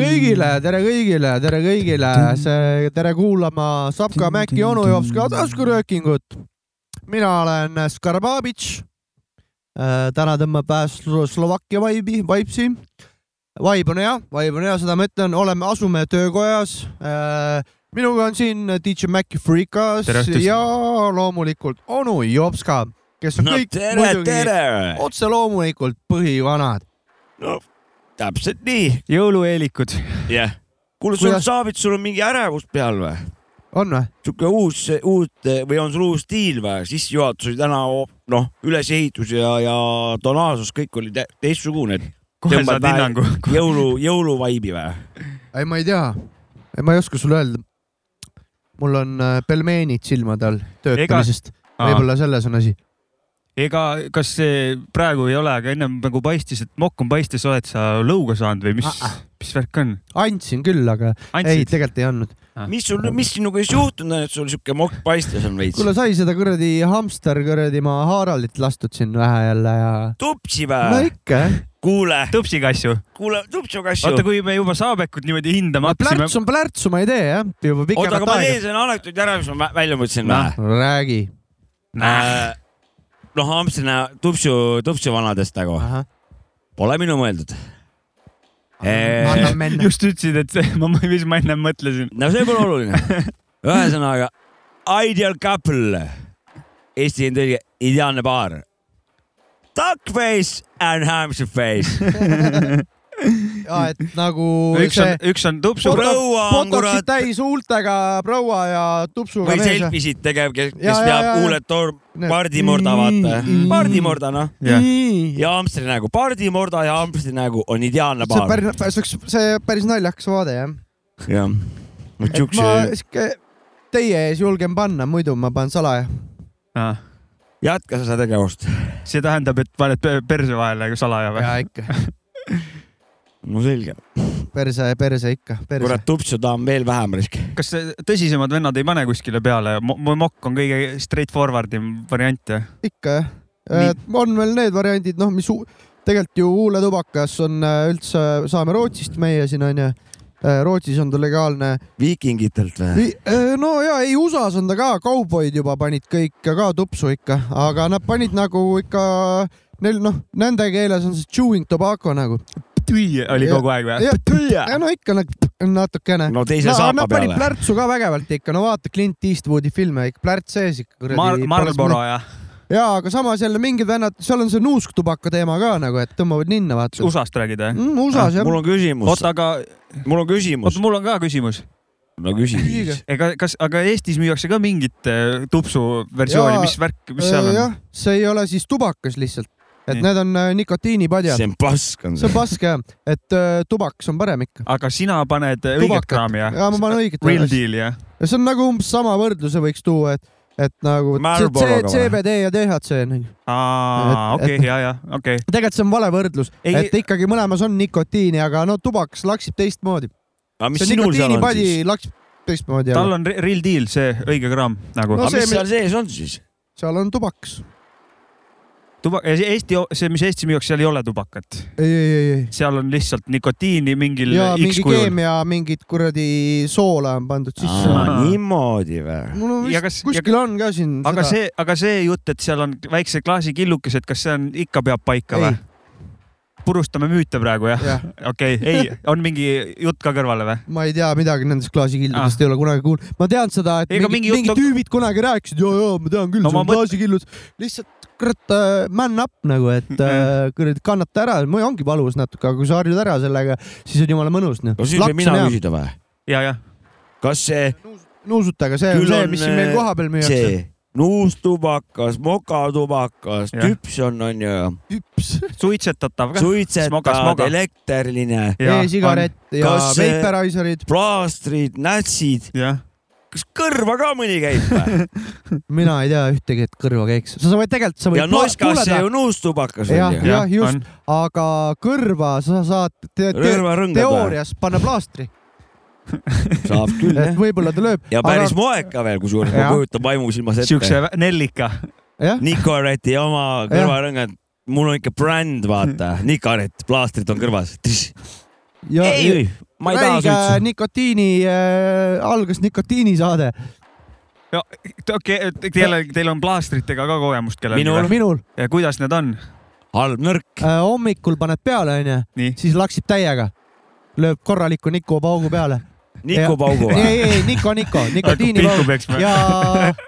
kõigile, tere kõigile, tere kõigile, tere kuulama Sapka Mäki onu Jopska taskuröökingut. mina olen Skarbabitš. täna tõmbab vähe Slo- Slovakkia vaibi, vaipsi. vaib on hea, vaib on hea, seda ma ütlen, oleme, asume töökojas. minuga on siin DJ Maci Freekas ja loomulikult onu Jopska, kes on no kõik tere, muidugi otse loomulikult põhivanad. no täpselt nii, jõulueelikud. jah. kuule, sul Kuidas- Saavit, sul on mingi ärevus peal või? on või? sihuke uus, uut või on sul uus stiil või? sissejuhatus oli täna noh, ülesehitus ja, ja tonaalsus, kõik oli tä- teistsugune. kohe saad hinnangu. jõulu, jõuluvaibi või? ei, ma ei tea, ma ei oska sulle öelda. mul on äh, pelmeenid silmade all töötamisest, võib-olla selles on asi. ega, kas see praegu ei ole, aga ennem nagu paistis, et mokk on paistis, oled sa lõuga saanud või mis Ah, ah., mis värk on? andsin küll, aga ei, andsid? tegelikult ei andnud. mis sul, mis sinuga siis juhtunud on, et sul sihuke mokk paistes on veits? kuule, sai seda kuradi hamster kuradi ma Haaralit lastud siin vähe jälle ja. tupsi no või? ikka jah. kuule, tõpsikasju. kuule, tupsu kasju oota,. kui me juba Saabekut niimoodi hindama hakkasime. plärts on plärtsu, ma ei tee jah, juba oota, aga pikemat ma teen aega. selle anekdoodi ära, mis ma vä- välja mõtlesin või? räägi. Äh, noh, hamstrina tupsu, tupsu vanadest nagu pole minu mõeldud. minna. just ütlesid, et see, ma, mis ma ennem mõtlesin. no see pole oluline. ühesõnaga, ideal couple, eesti keele tõlge, ideaalne paar. Duckface and hamster face. ja et nagu üks see on, üks on tupsu. proua on kurat täis huultega proua ja tupsuga või mees. selfisid tegev, kes, Ja, kes ja, peab huuled Need- pardimorda, vaata Mm.. pardimorda, noh. jah, ja hamstri nägu, pardimorda ja hamstri nägu on ideaalne see on paar. päris, see oleks, see päris naljakas vaade jah. jah. et siukse ma, sihuke teie ees julgen panna, muidu ma panen salaja. jätka seda tegevust. see tähendab, et paned pe- perse vahele salaja või? ja ikka, no selge. perse, perse ikka, kurat,. tupsu tahan veel vähem risk. kas tõsisemad vennad ei pane kuskile peale? mokk on kõige straight forward im variant jah? ikka jah. on veel need variandid, noh, mis tegelikult ju huuletubakas on äh, üldse, saame Rootsist meie siin onju. Rootsis on ta legaalne. viikingitelt või? no ja ei USA-s on ta ka, kauboid juba panid kõik ka tupsu ikka, aga nad panid nagu ikka, neil noh, nende keeles on see chewing tobacco nagu. Tüi oli Ja- kogu aeg või? ja no ikka natukene. no teise no, saapa peale. plärtsu ka vägevalt ikka, no vaata Clint Eastwoodi filme ikka plärts sees ikka. Mar-, Marlboro ja ja aga samas jälle mingid vennad, seal on see nuusktubaka teema ka nagu, et tõmbavad ninna vaata USA-st räägid või? mm,. USA-s jah. mul on küsimus, oota, aga, mul on küsimus oota, mul on ka küsimus. no küsi siis. ega, kas, aga Eestis müüakse ka mingit äh, tupsu versiooni, Jaa, mis värk, mis seal on? jah, see ei ole siis tubakas lihtsalt, et Nii. need on äh, nikotiinipadjad. see on pask on see on see. pask jah, et äh, tubakas on parem ikka. aga sina paned äh, õiget Tubakat. kraami jah? ja ma panen õiget. Real deal jah? see on nagu umbes sama võrdluse võiks tuua, et, et nagu? CBD ja DHC on ju. aa, okei ja, ja okei. tegelikult see on vale võrdlus, et ikkagi mõlemas on nikotiini, aga no tubakas laksib teistmoodi. aga mis see sinul seal on nikotiinipadi siis? laksib teistmoodi tal on re- real deal, see õige kraam nagu No no,. aga see, mis seal sees on siis? seal on tubakas. tuba-, Eesti, see, mis Eestis müüakse, seal ei ole tubakat, ei, ei, ei, ei. seal on lihtsalt nikotiini mingil ja X mingi kujul. keemia, mingit kuradi soola on pandud sisse. Niimoodi või? mul on Ja vist kas- kuskil on ka siin. aga see, aga see jutt, et seal on väikse klaasikillukesed, kas see on, ikka peab paika või? purustame müüte praegu jah? jah, okei okay., ei, on mingi jutt ka kõrvale või? ma ei tea midagi nendest klaasikildudest ah., ei ole kunagi kuulnud. ma tean seda, et Ega mingid, mingi mingid jutt- tüübid kunagi rääkisid, ja, ja ma tean küll No see on mõt- klaasikillud. lihtsalt kurat äh, man up nagu, et äh, kuradi kannata ära, mul ongi valus natuke, aga kui sa harjud ära sellega, siis on jumala mõnus noh. kas siis võin mina küsida või? ja, jah. kas see, nuusutaga, see on see, on, mis siin meil äh, kohapeal müüakse. nuustubakas, mokatubakas, tüps on, onju, hüps, suitsetatav ka. Suitsetad, elektriline, e-sigaret ja Kas see- veiperiserid. plaastrid, nätsid, jah, kas kõrva ka mõni käib või? mina ei tea ühtegi, et kõrva käiks. sa võid tegelikult, sa võid ja noskas see ju nuustubakas jah, on ju. jah, just on., aga kõrva sa saad te te teoorias panna plaastri, saab küll et jah. võib-olla ta lööb. ja päris moeka veel, kusjuures ma kujutan vaimusilmas ette. siukse nellika. jah, Nicoreti oma kõrvarõngad, mul on ikka bränd, vaata, Nicoret, plaastrid on kõrvas. Ja ei, ma ei taha suitsu. nikotiini äh,, algas nikotiinisaade okei, teil, teil on plaastritega ka kogemust kellelgi Minul. minul ja kuidas need on? halb nõrk. äh,. hommikul paned peale, onju, siis laksib täiega, lööb korraliku nikupaugu peale. Niku Paugu ei, või? ei, ei Niko, Niko, nikotiinipaug peksma. ja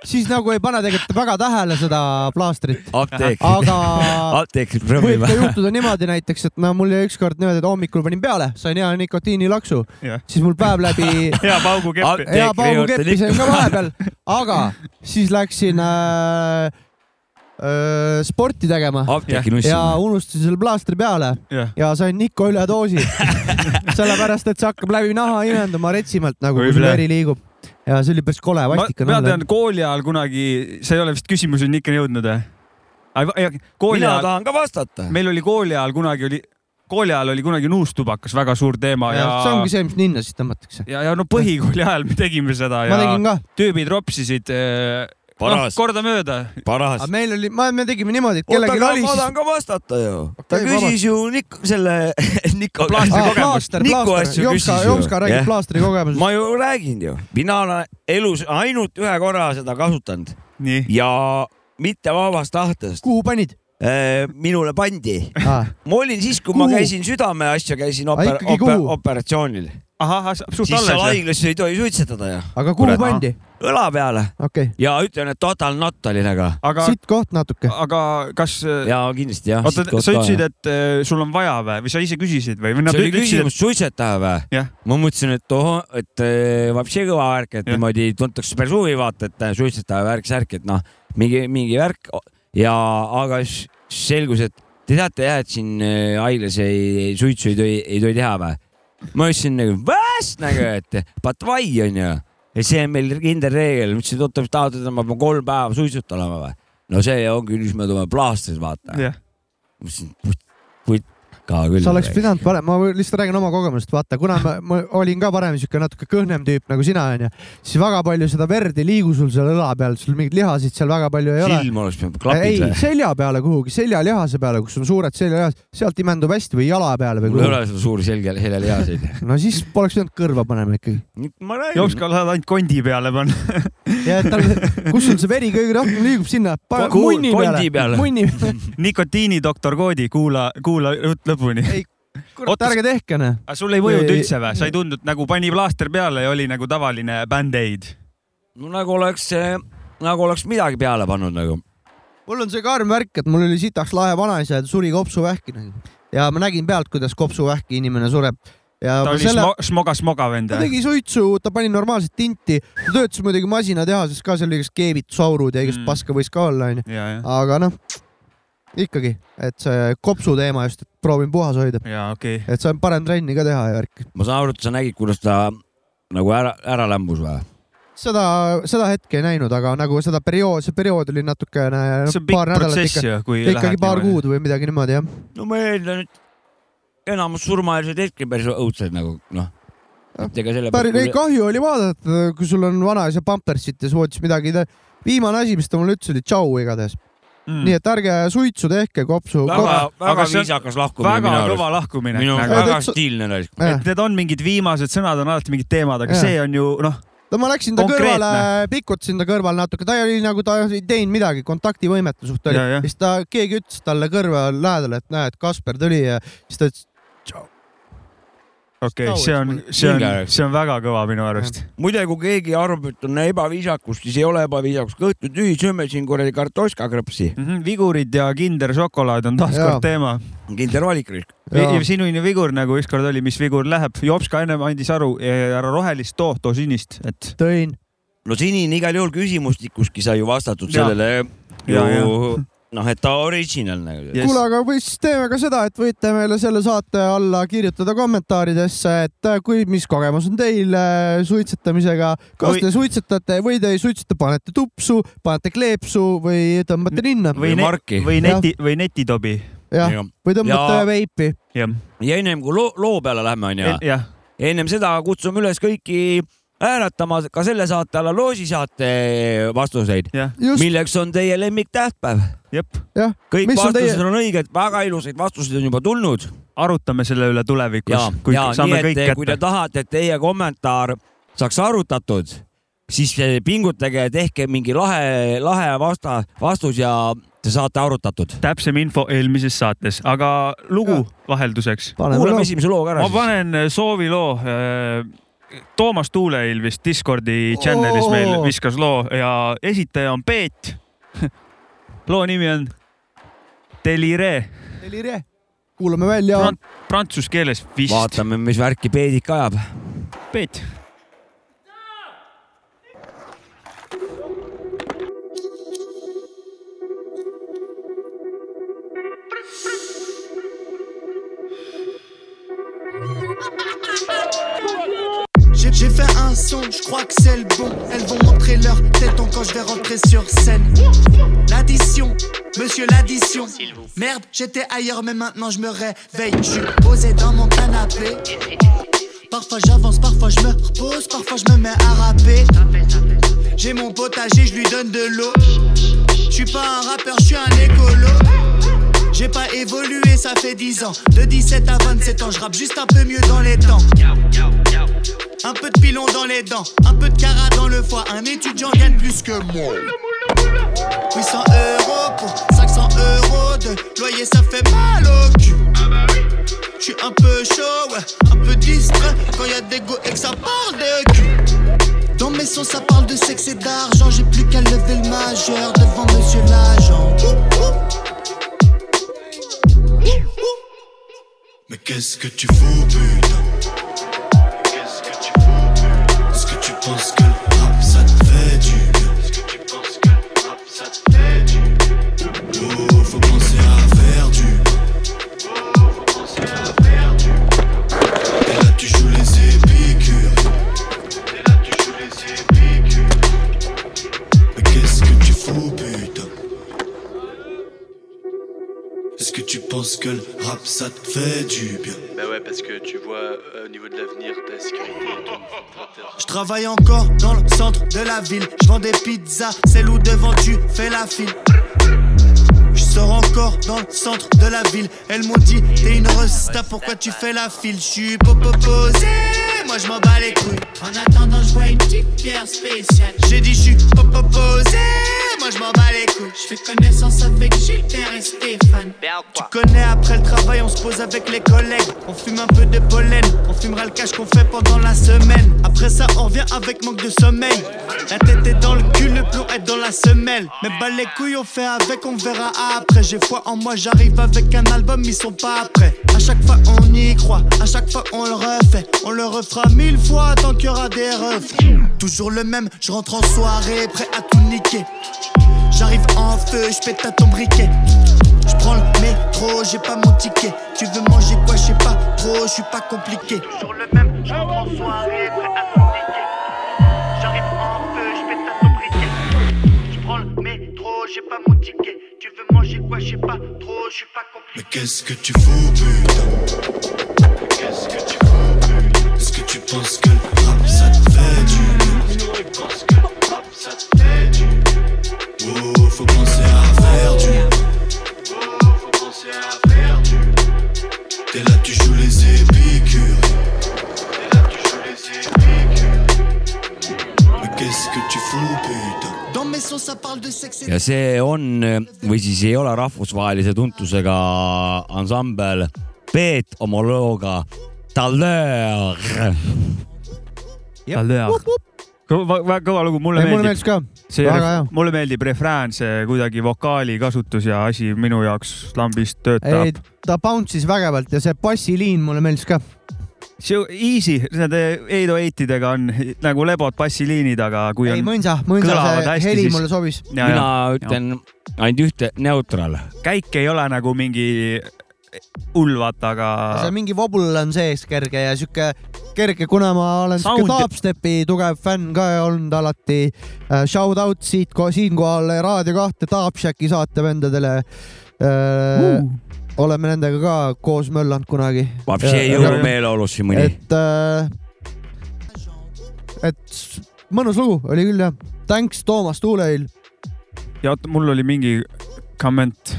siis nagu ei pane tegelikult väga tähele seda plaastrit, apteek, aga apteek võib ka juhtuda niimoodi näiteks, et no mul jäi ükskord niimoodi, et hommikul panin peale, sain hea nikotiinilaksu, siis mul päev läbi hea paugu keppi. Hea paugu keppi sain ka vahepeal, aga siis läksin äh, äh, sporti tegema. Ja unustasin selle plaastri peale. Jah, ja sain Niko üledoosi. sellepärast, et see hakkab läbi naha imendama retsimalt nagu, kui sul veri liigub. ja see oli päris kole, ma, vastik olla tean. kooli ajal kunagi, see ei ole vist küsimuseni ikka jõudnud või? mina ajal, tahan ka vastata. meil oli kooli ajal kunagi oli, kooli ajal oli kunagi nuustubakas väga suur teema ja, see ongi see, mis ninna siis tõmmatakse. ja, ja no põhikooli ajal me tegime seda ma ja tegin ka, tüübid ropsisid eh, noh, Paras. kordamööda. paras aga. meil oli, me tegime niimoodi, et oota, kellelgi aga oli ma siis tahan ka vastata ju. ta Okei, küsis ju Nik-, selle Niko. Plaastri Aa, kogemust. ju. Jopska räägib Jah. plaastri kogemusest. ma ju räägin ju, mina olen elus ainult ühe korra seda kasutanud nii, ja mitte vabast tahtest. kuhu panid? minule pandi. aga ma olin siis, kui ma Kuhu? käisin südameasja, käisin Aga oper, oper, operatsioonil. ahah, suht siis seal alles. haiglas ei tohi suitsetada ju. kuhu Kurat. pandi? Õla peale okei, ja ütlen, et total not oli nagu. aga, siit koht natuke. aga kas, ja kindlasti jah. oota, sa ütlesid, et eh, sul on vaja või, või sa ise küsisid või, see oli küsimus suitsetaja või ma mõtlesin, et ohoh, et äh, vapsi kõva värk, et Jah. niimoodi tuntakse päris huvi vaata, et äh, suitsetaja värk-särk, et noh, mingi, mingi värk ja aga s- selgus, et te teate jah, et siin äh, haiglas ei, ei suitsu ei tohi, ei tohi teha või? ma ütlesin nagu vast nagu, et but why onju. Ja see on meil kindel reegel, ma ütlesin, et oota, mis tahate, ma pean kolm päeva suitsuta olema või? no see ongi, siis me tuleme plaastris vaata. jah, ma ütlesin, putt ka küll. sa oleks pidanud panema, ma lihtsalt räägin oma kogemusest, vaata, kuna ma, ma olin ka varem siuke natuke kõhnem tüüp nagu sina onju, siis väga palju seda verd ei liigu sul seal õla peal, sul mingeid lihasid seal väga palju ei ole. silm oleks pidanud klapid või? selja peale kuhugi, seljalihase peale, kus on suured seljalihased, sealt imendub hästi või jala peale või mul ei ole seda suuri selge, seljalihaseid. no siis poleks pidanud kõrva panema ikkagi. ma räägin. Jopska tahad ainult kondi peale panna. ja et tal, kus sul see veri kõige rohkem liigub sinna, munni peale munni peale. nikotiinidoktor Koodi, kuula, kuula jutt lõpuni. Oota, ärge tehke noh. aga sul ei mõjunud üldse või? sa ei tundnud nagu pani plaaster peale ja oli nagu tavaline bänd-aid? no nagu oleks, nagu oleks midagi peale pannud nagu. mul on see karm värk, et mul oli sitaks lahe vanaisa ja ta suri kopsuvähki nagu. ja ma nägin pealt, kuidas kopsuvähki inimene sureb. ja ta oli selle, smo- smoga-smoga vend ta tegi suitsu, ta pani normaalset tinti, ta töötas muidugi masinatehases ka, seal oli igast keevitusaurud ja igast Mm. paska võis ka olla, onju. ja, ja, aga noh, ikkagi, et see kopsu teema just, et proovin puhas hoida, ja okei okay.. et saan parem trenni ka teha ja värki. ma saan aru, et sa nägid, kuidas ta nagu ära, ära lämbus või? seda, seda hetke ei näinud, aga nagu seda periood, see periood oli natukene, see on pikk paar nädalat protsess ikka, ju, kui ikkagi paar. kuud või midagi niimoodi jah. no ma eeldan, et enamus surmaeelsed hetki päris õudsed nagu noh. et ega selle päris, ei kahju oli vaadata, kui sul on vanaisa pampersit ja voodis midagi. viimane asi, mis ta mulle ütles, oli tšau igatahes mm.. nii et ärge suitsu tehke, kopsu. väga, väga viisakas lahkumine väga kõva arust. lahkumine. minu Nagu, väga stiilne raisk. et need on mingid viimased sõnad, on alati mingid teemad, aga Jah. see on ju noh, no ma läksin ta Konkreetne. kõrvale, pikutasin ta kõrval natuke, ta oli nagu ta ei teinud midagi, kontaktivõimetu suht oli Ja, ja.. siis ta, keegi ütles talle kõrva lähedal, et näed, Kasper tuli ja siis ta ütles tšau. Okei okay,, see on see on see on väga kõva minu arust. muide, kui keegi arvab, et on ebaviisakus, siis ei ole ebaviisakus. kõhtu tühi, sööme siin kuradi kartoškakrõpsi. vigurid ja Kinder šokolaad on taas Jaa. kord teema. kindel valik raisk. Jaa. ja sinune vigur nagu ükskord oli, mis vigur läheb. Jopska ennem andis aru, ära rohelist too, too sinist, et tõin. no senini igal juhul küsimustikuski sai ju vastatud Jaa. sellele Ja, ju noh, et ta original nagu. Yes. kuule, aga või siis teeme ka seda, et võite meile selle saate alla kirjutada kommentaaridesse, et äh, kui, mis kogemus on teil äh, suitsetamisega, kas Või- te suitsetate või te ei suitseta, panete tupsu, panete kleepsu või tõmbate ninna. või Või marki. või neti, või netitobi. jah, või tõmbate Ja- veipi. ja ennem kui loo, loo peale lähme, onju, ennem seda kutsume üles kõiki hääletama ka selle saate alla loosisaate vastuseid, milleks on teie lemmiktähtpäev. kõik Mis on vastused teie- on õiged, väga ilusaid vastuseid on juba tulnud arutame selle üle tulevikus ja, kui ja saame nii kõik et kui te tahate, et teie kommentaar saaks arutatud, siis eh, pingutage, tehke mingi lahe, lahe vasta, vastus ja te saate arutatud. täpsem info eelmises saates, aga lugu vahelduseks. paneme kuulame esimese loo ka ära ma panen sooviloo. Toomas Tuule ilmselt Discordi channel'is meil Oo. viskas loo ja esitaja on Peet. loo nimi on Delire Delire. kuulame välja. Prant, prantsuse keeles vist. vaatame, mis värki Peedik ajab. Peet. J'ai fait un son, je crois que c'est le bon. Elles vont montrer leur téton quand je vais rentrer sur scène. L'addition, monsieur l'addition. Merde, j'étais ailleurs, mais maintenant je me réveille. Je suis posé dans mon canapé. Parfois j'avance, parfois je me repose, parfois je me mets à rapper. J'ai mon potager, je lui donne de l'eau. Je suis pas un rappeur, je suis un écolo. J'ai pas évolué, ça fait 10 ans. De 17 à 27 ans, je rappe juste un peu mieux dans les temps. Un peu de pilon dans les dents, un peu de cara dans le foie. Un étudiant gagne plus que moi. 800 euros pour 500 euros de loyer, ça fait mal au cul. Je suis un peu chaud, ouais, un peu distrait quand y a des go et que ça parle de cul. Dans mes sons, ça parle de sexe et d'argent. J'ai plus qu'à lever le majeur devant monsieur l'agent. Mais qu'est-ce que tu fous, putain? Penses que le rap ça te fait du bien? Est-ce que tu penses que le rap ça te fait du bien? Oh, faut penser à faire du bien. Oh, faut penser à faire du bien. Et là, tu joues les épicures. Et là, tu joues les épicures. Mais qu'est-ce que tu fous, putain? Est-ce que tu penses que le rap ça te fait du bien? Je travaille encore dans le centre de la ville. Je vends des pizzas, celle où devant tu fais la file. Je sors encore dans le centre de la ville. Elles m'ont dit, t'es une resta, pourquoi tu fais la file? Je suis posé, moi je m'en bats les couilles. En attendant, je vois une petite pierre spéciale. J'ai dit, je suis posé, moi je m'en bats les couilles. Je fais connaissance avec Gilbert et Stéphane. Tu connais après le travail, on se pose avec les collègues. On fume un peu de pollen, on fumera le cash qu'on fait pendant la semaine. Après ça, on revient avec manque de sommeil. La tête est dans le cul, le plomb est dans la semelle. Mais bah les couilles, on fait avec, on verra après. J'ai foi en moi, j'arrive avec un album, ils sont pas prêts. À chaque fois, on y croit, à chaque fois, on le refait. On le refera mille fois tant qu'il y aura des refs. Toujours le même, je rentre en soirée, prêt à tout niquer. J'arrive en feu, je pète à ton briquet. Je prends le métro, j'ai pas mon ticket. Tu veux manger quoi, je sais pas trop, je suis pas compliqué. Toujours le même, je en soirée, prêt à tout niquer. J'arrive en feu, je pète à ton briquet. Je prends le métro, j'ai pas mon ticket. Tu veux manger quoi, je sais pas trop, je suis pas compliqué. Mais qu'est-ce que tu fous, putain? Qu'est-ce que tu fous, putain? Est-ce que tu penses que ja see on või siis ei ole rahvusvahelise tuntusega ansambel Peet oma looga Taleur. väga kõva lugu, mulle mulle meeldib meeldis. ka. see mulle meeldib refrään, see kuidagi vokaali kasutus ja asi minu jaoks lambist ei töötab., ta bounce'is vägevalt ja see bassiliin mulle meeldis ka. See easy, nende Eido Eitidega on nagu lebod bassiliinid, aga kui ei on mõnsa, mõnsa kõlavad see hästi, heli siis- mulle sobis. mina ütlen ainult ühte, neutral. käik ei ole nagu mingi hull, vaata, aga see mingi vobul on sees kerge ja sihuke kerge, kuna ma olen sihuke dubstepi tugev fänn ka olnud alati. Shout out siit, siinkohal Raadio kahte Dubshacki saatevendadele uh.. Oleme nendega ka koos möllanud kunagi. Siin mõni. et, et mõnus lugu oli küll jah. Thanks, Toomas Tuuleil. ja oota, mul oli mingi komment.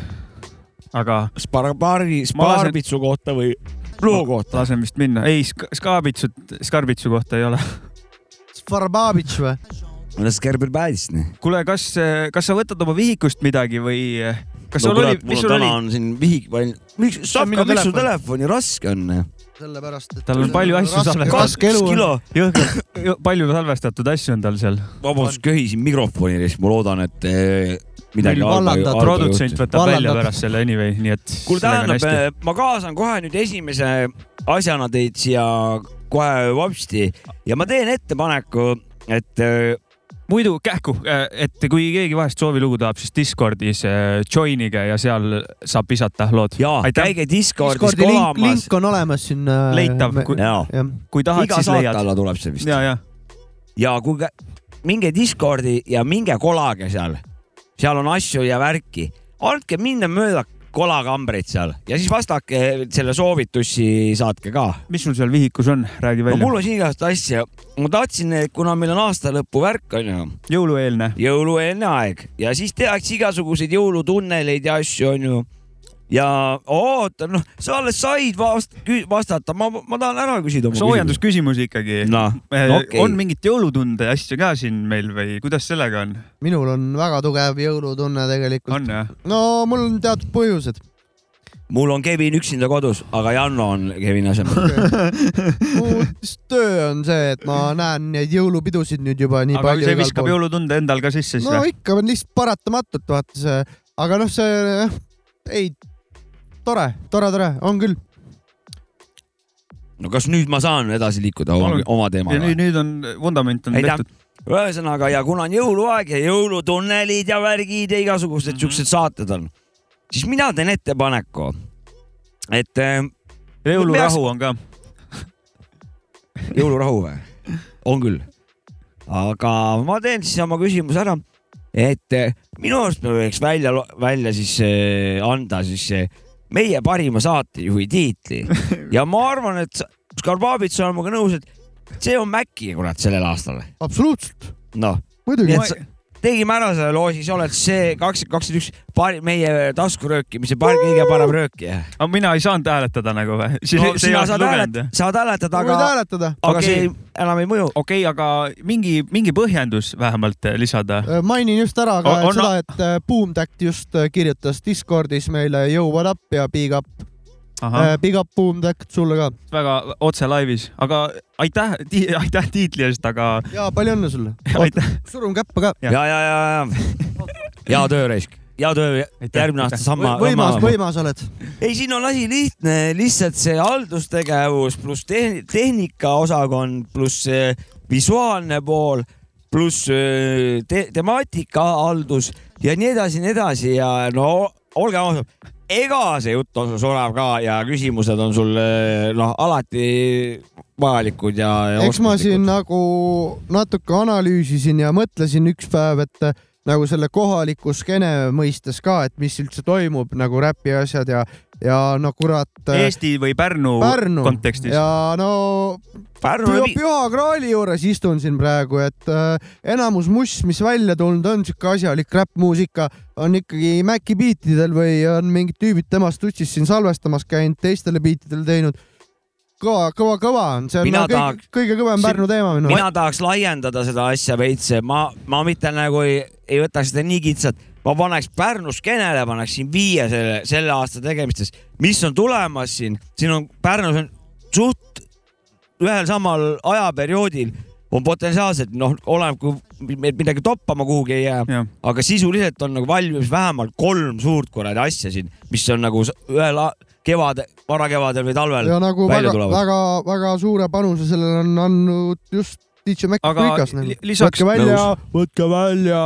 aga Sparbaari, Ma lasen- Sparbitsu kohta või loo kohta? lasen vist minna. ei, Skabitsut, Skarbitsu kohta ei ole. Farbabitš või? Kuule, kas, kas sa võtad oma vihikust midagi või kas sul oli, mis sul täna oli? on siin vihik miks, minu miks su telefon. telefoni raske on? sellepärast, et. Tal on palju asju salvestatud. raske elu on. jõhkralt, palju salvestatud asju on tal seal. vabandust, köhisin mikrofoni eest, ma loodan, et eh, midagi vallandad produtsent võtab välja Vallandab. pärast selle anyway, nii et. kuule, tähendab, ma kaasan kohe nüüd esimese asjana teid siia kohe vopsti ja ma teen ettepaneku, et eh, muidu kähku, et kui keegi vahest soovilugu tahab, siis Discordis äh, join'ige ja seal saab visata lood. Aitäh. käige Discordis Discordi link, kolamas. link on olemas siin. Leitav, kui- kui tahad, iga siis saate leiad. alla tuleb see vist. ja, ja ja kuulge, minge Discordi ja minge kolage seal. seal on asju ja värki. andke minna mööda kolakambreid seal. Ja siis vastake selle soovitusi saatke ka. Mis sul seal vihikus on, räägi no välja. mul on siin igast asja, ma tahtsin, kuna meil on aastalõpu värk onju, jõulueelne. jõulueelne aeg. Ja siis tehakse igasuguseid jõulutunneleid ja asju onju. Ja oota, noh, sa alles said vast, vastata, ma, ma tahan ära küsida. soojendusküsimusi ikkagi. noh, okei. on mingit jõulutunde asju ka siin meil või kuidas sellega on? minul on väga tugev jõulutunne tegelikult. no mul on teatud põhjused. mul on Kevin üksinda kodus, aga Janno on Kevini asemel. mu lihtsalt töö on see, et ma näen neid jõulupidusid nüüd juba nii aga palju see viskab. jõulutunde endal ka sisse siis no või? ikka on lihtsalt paratamatult vaata see, aga noh, see ei, tore, tore, tore, on küll. no kas nüüd ma saan edasi liikuda oma, oma ja teemaga nüüd,? nüüd on vundament on Aitäh. tehtud. ühesõnaga ja kuna on jõuluaeg ja jõulutunnelid ja värgid ja igasugused Mhm. siuksed saated on, siis mina teen ettepaneku, et äh, jõulurahu on ka. jõulurahu või? on küll. aga ma teen siis oma küsimuse ära, et äh, minu arust me võiks välja, välja siis äh, anda siis meie parima saatejuhi tiitli ja ma arvan, et Skarbabits on minuga nõus, et see on Maci kurat sellel aastal. absoluutselt, noh, nii. et sa, tegime ära selle loo, siis oled see kakskümmend kakskümmend üks pari-, meie taskuröökimise par-, kõige parem röökija. aga mina ei saanud hääletada nagu või? no sina saad hääletada, saad hääletada, võid aga, hääletada. aga Okei. see enam ei mõju. okei okay,, aga mingi, mingi põhjendus vähemalt lisada. mainin just ära ka On- et on- seda, et äh, Boomtact just äh, kirjutas Discordis meile Yo what up ja big up, ahah, big up Boomtact sulle ka väga otse laivis, aga aitäh, aitäh tiitli eest, aga ja palju õnne sulle. aitäh. surun käppa ka. Jah. ja, ja, ja, ja, hea töö, Reisk, hea töö, järgmine aasta sama. võimas, võimas oled. ei, siin on asi lihtne, lihtsalt see haldustegevus pluss tehn- tehnikaosakond pluss see visuaalne pool pluss öö, te temaatikahaldus ja nii edasi ja nii edasi ja no olgem ausad, ega see jutt on sul sorav ka ja küsimused on sul öö, noh, alati vajalikud ja, ja. eks ma siin nagu natuke analüüsisin ja mõtlesin üks päev, et äh, nagu selle kohaliku skeene mõistes ka, et mis üldse toimub nagu räpi asjad ja, ja no kurat. Eesti või Pärnu, Pärnu kontekstis. ja no Pärnu Püha, Graali juures istun siin praegu, et äh, enamus muss, mis välja tulnud on, sihuke asjalik räppmuusika on ikkagi Maci biitidel või on mingid tüübid temast tutsis siin salvestamas käinud, teistele biitidele teinud. kõva, kõva, kõva on, see on no, kõige, tahaks- kõige kõvem Pärnu teema minu mina tahaks laiendada seda asja veits, ma, ma mitte nagu ei, ei võtaks seda nii kitsalt, ma paneks Pärnu skeenele, paneksin viie selle, selle aasta tegemistes, mis on tulemas siin, siin on Pärnus on suht ühel samal ajaperioodil on potentsiaalselt noh, oleneb, kui midagi toppama kuhugi ei jää, aga sisuliselt on nagu valmimas vähemalt kolm suurt kuradi asja siin, mis on nagu ühel kevade, varakevadel või talvel ja nagu välja väga, tulevad. väga, väga suure panuse sellele on andnud just DJ Mac Prikas li- nagu.. lisaks- võtke välja, võtke välja.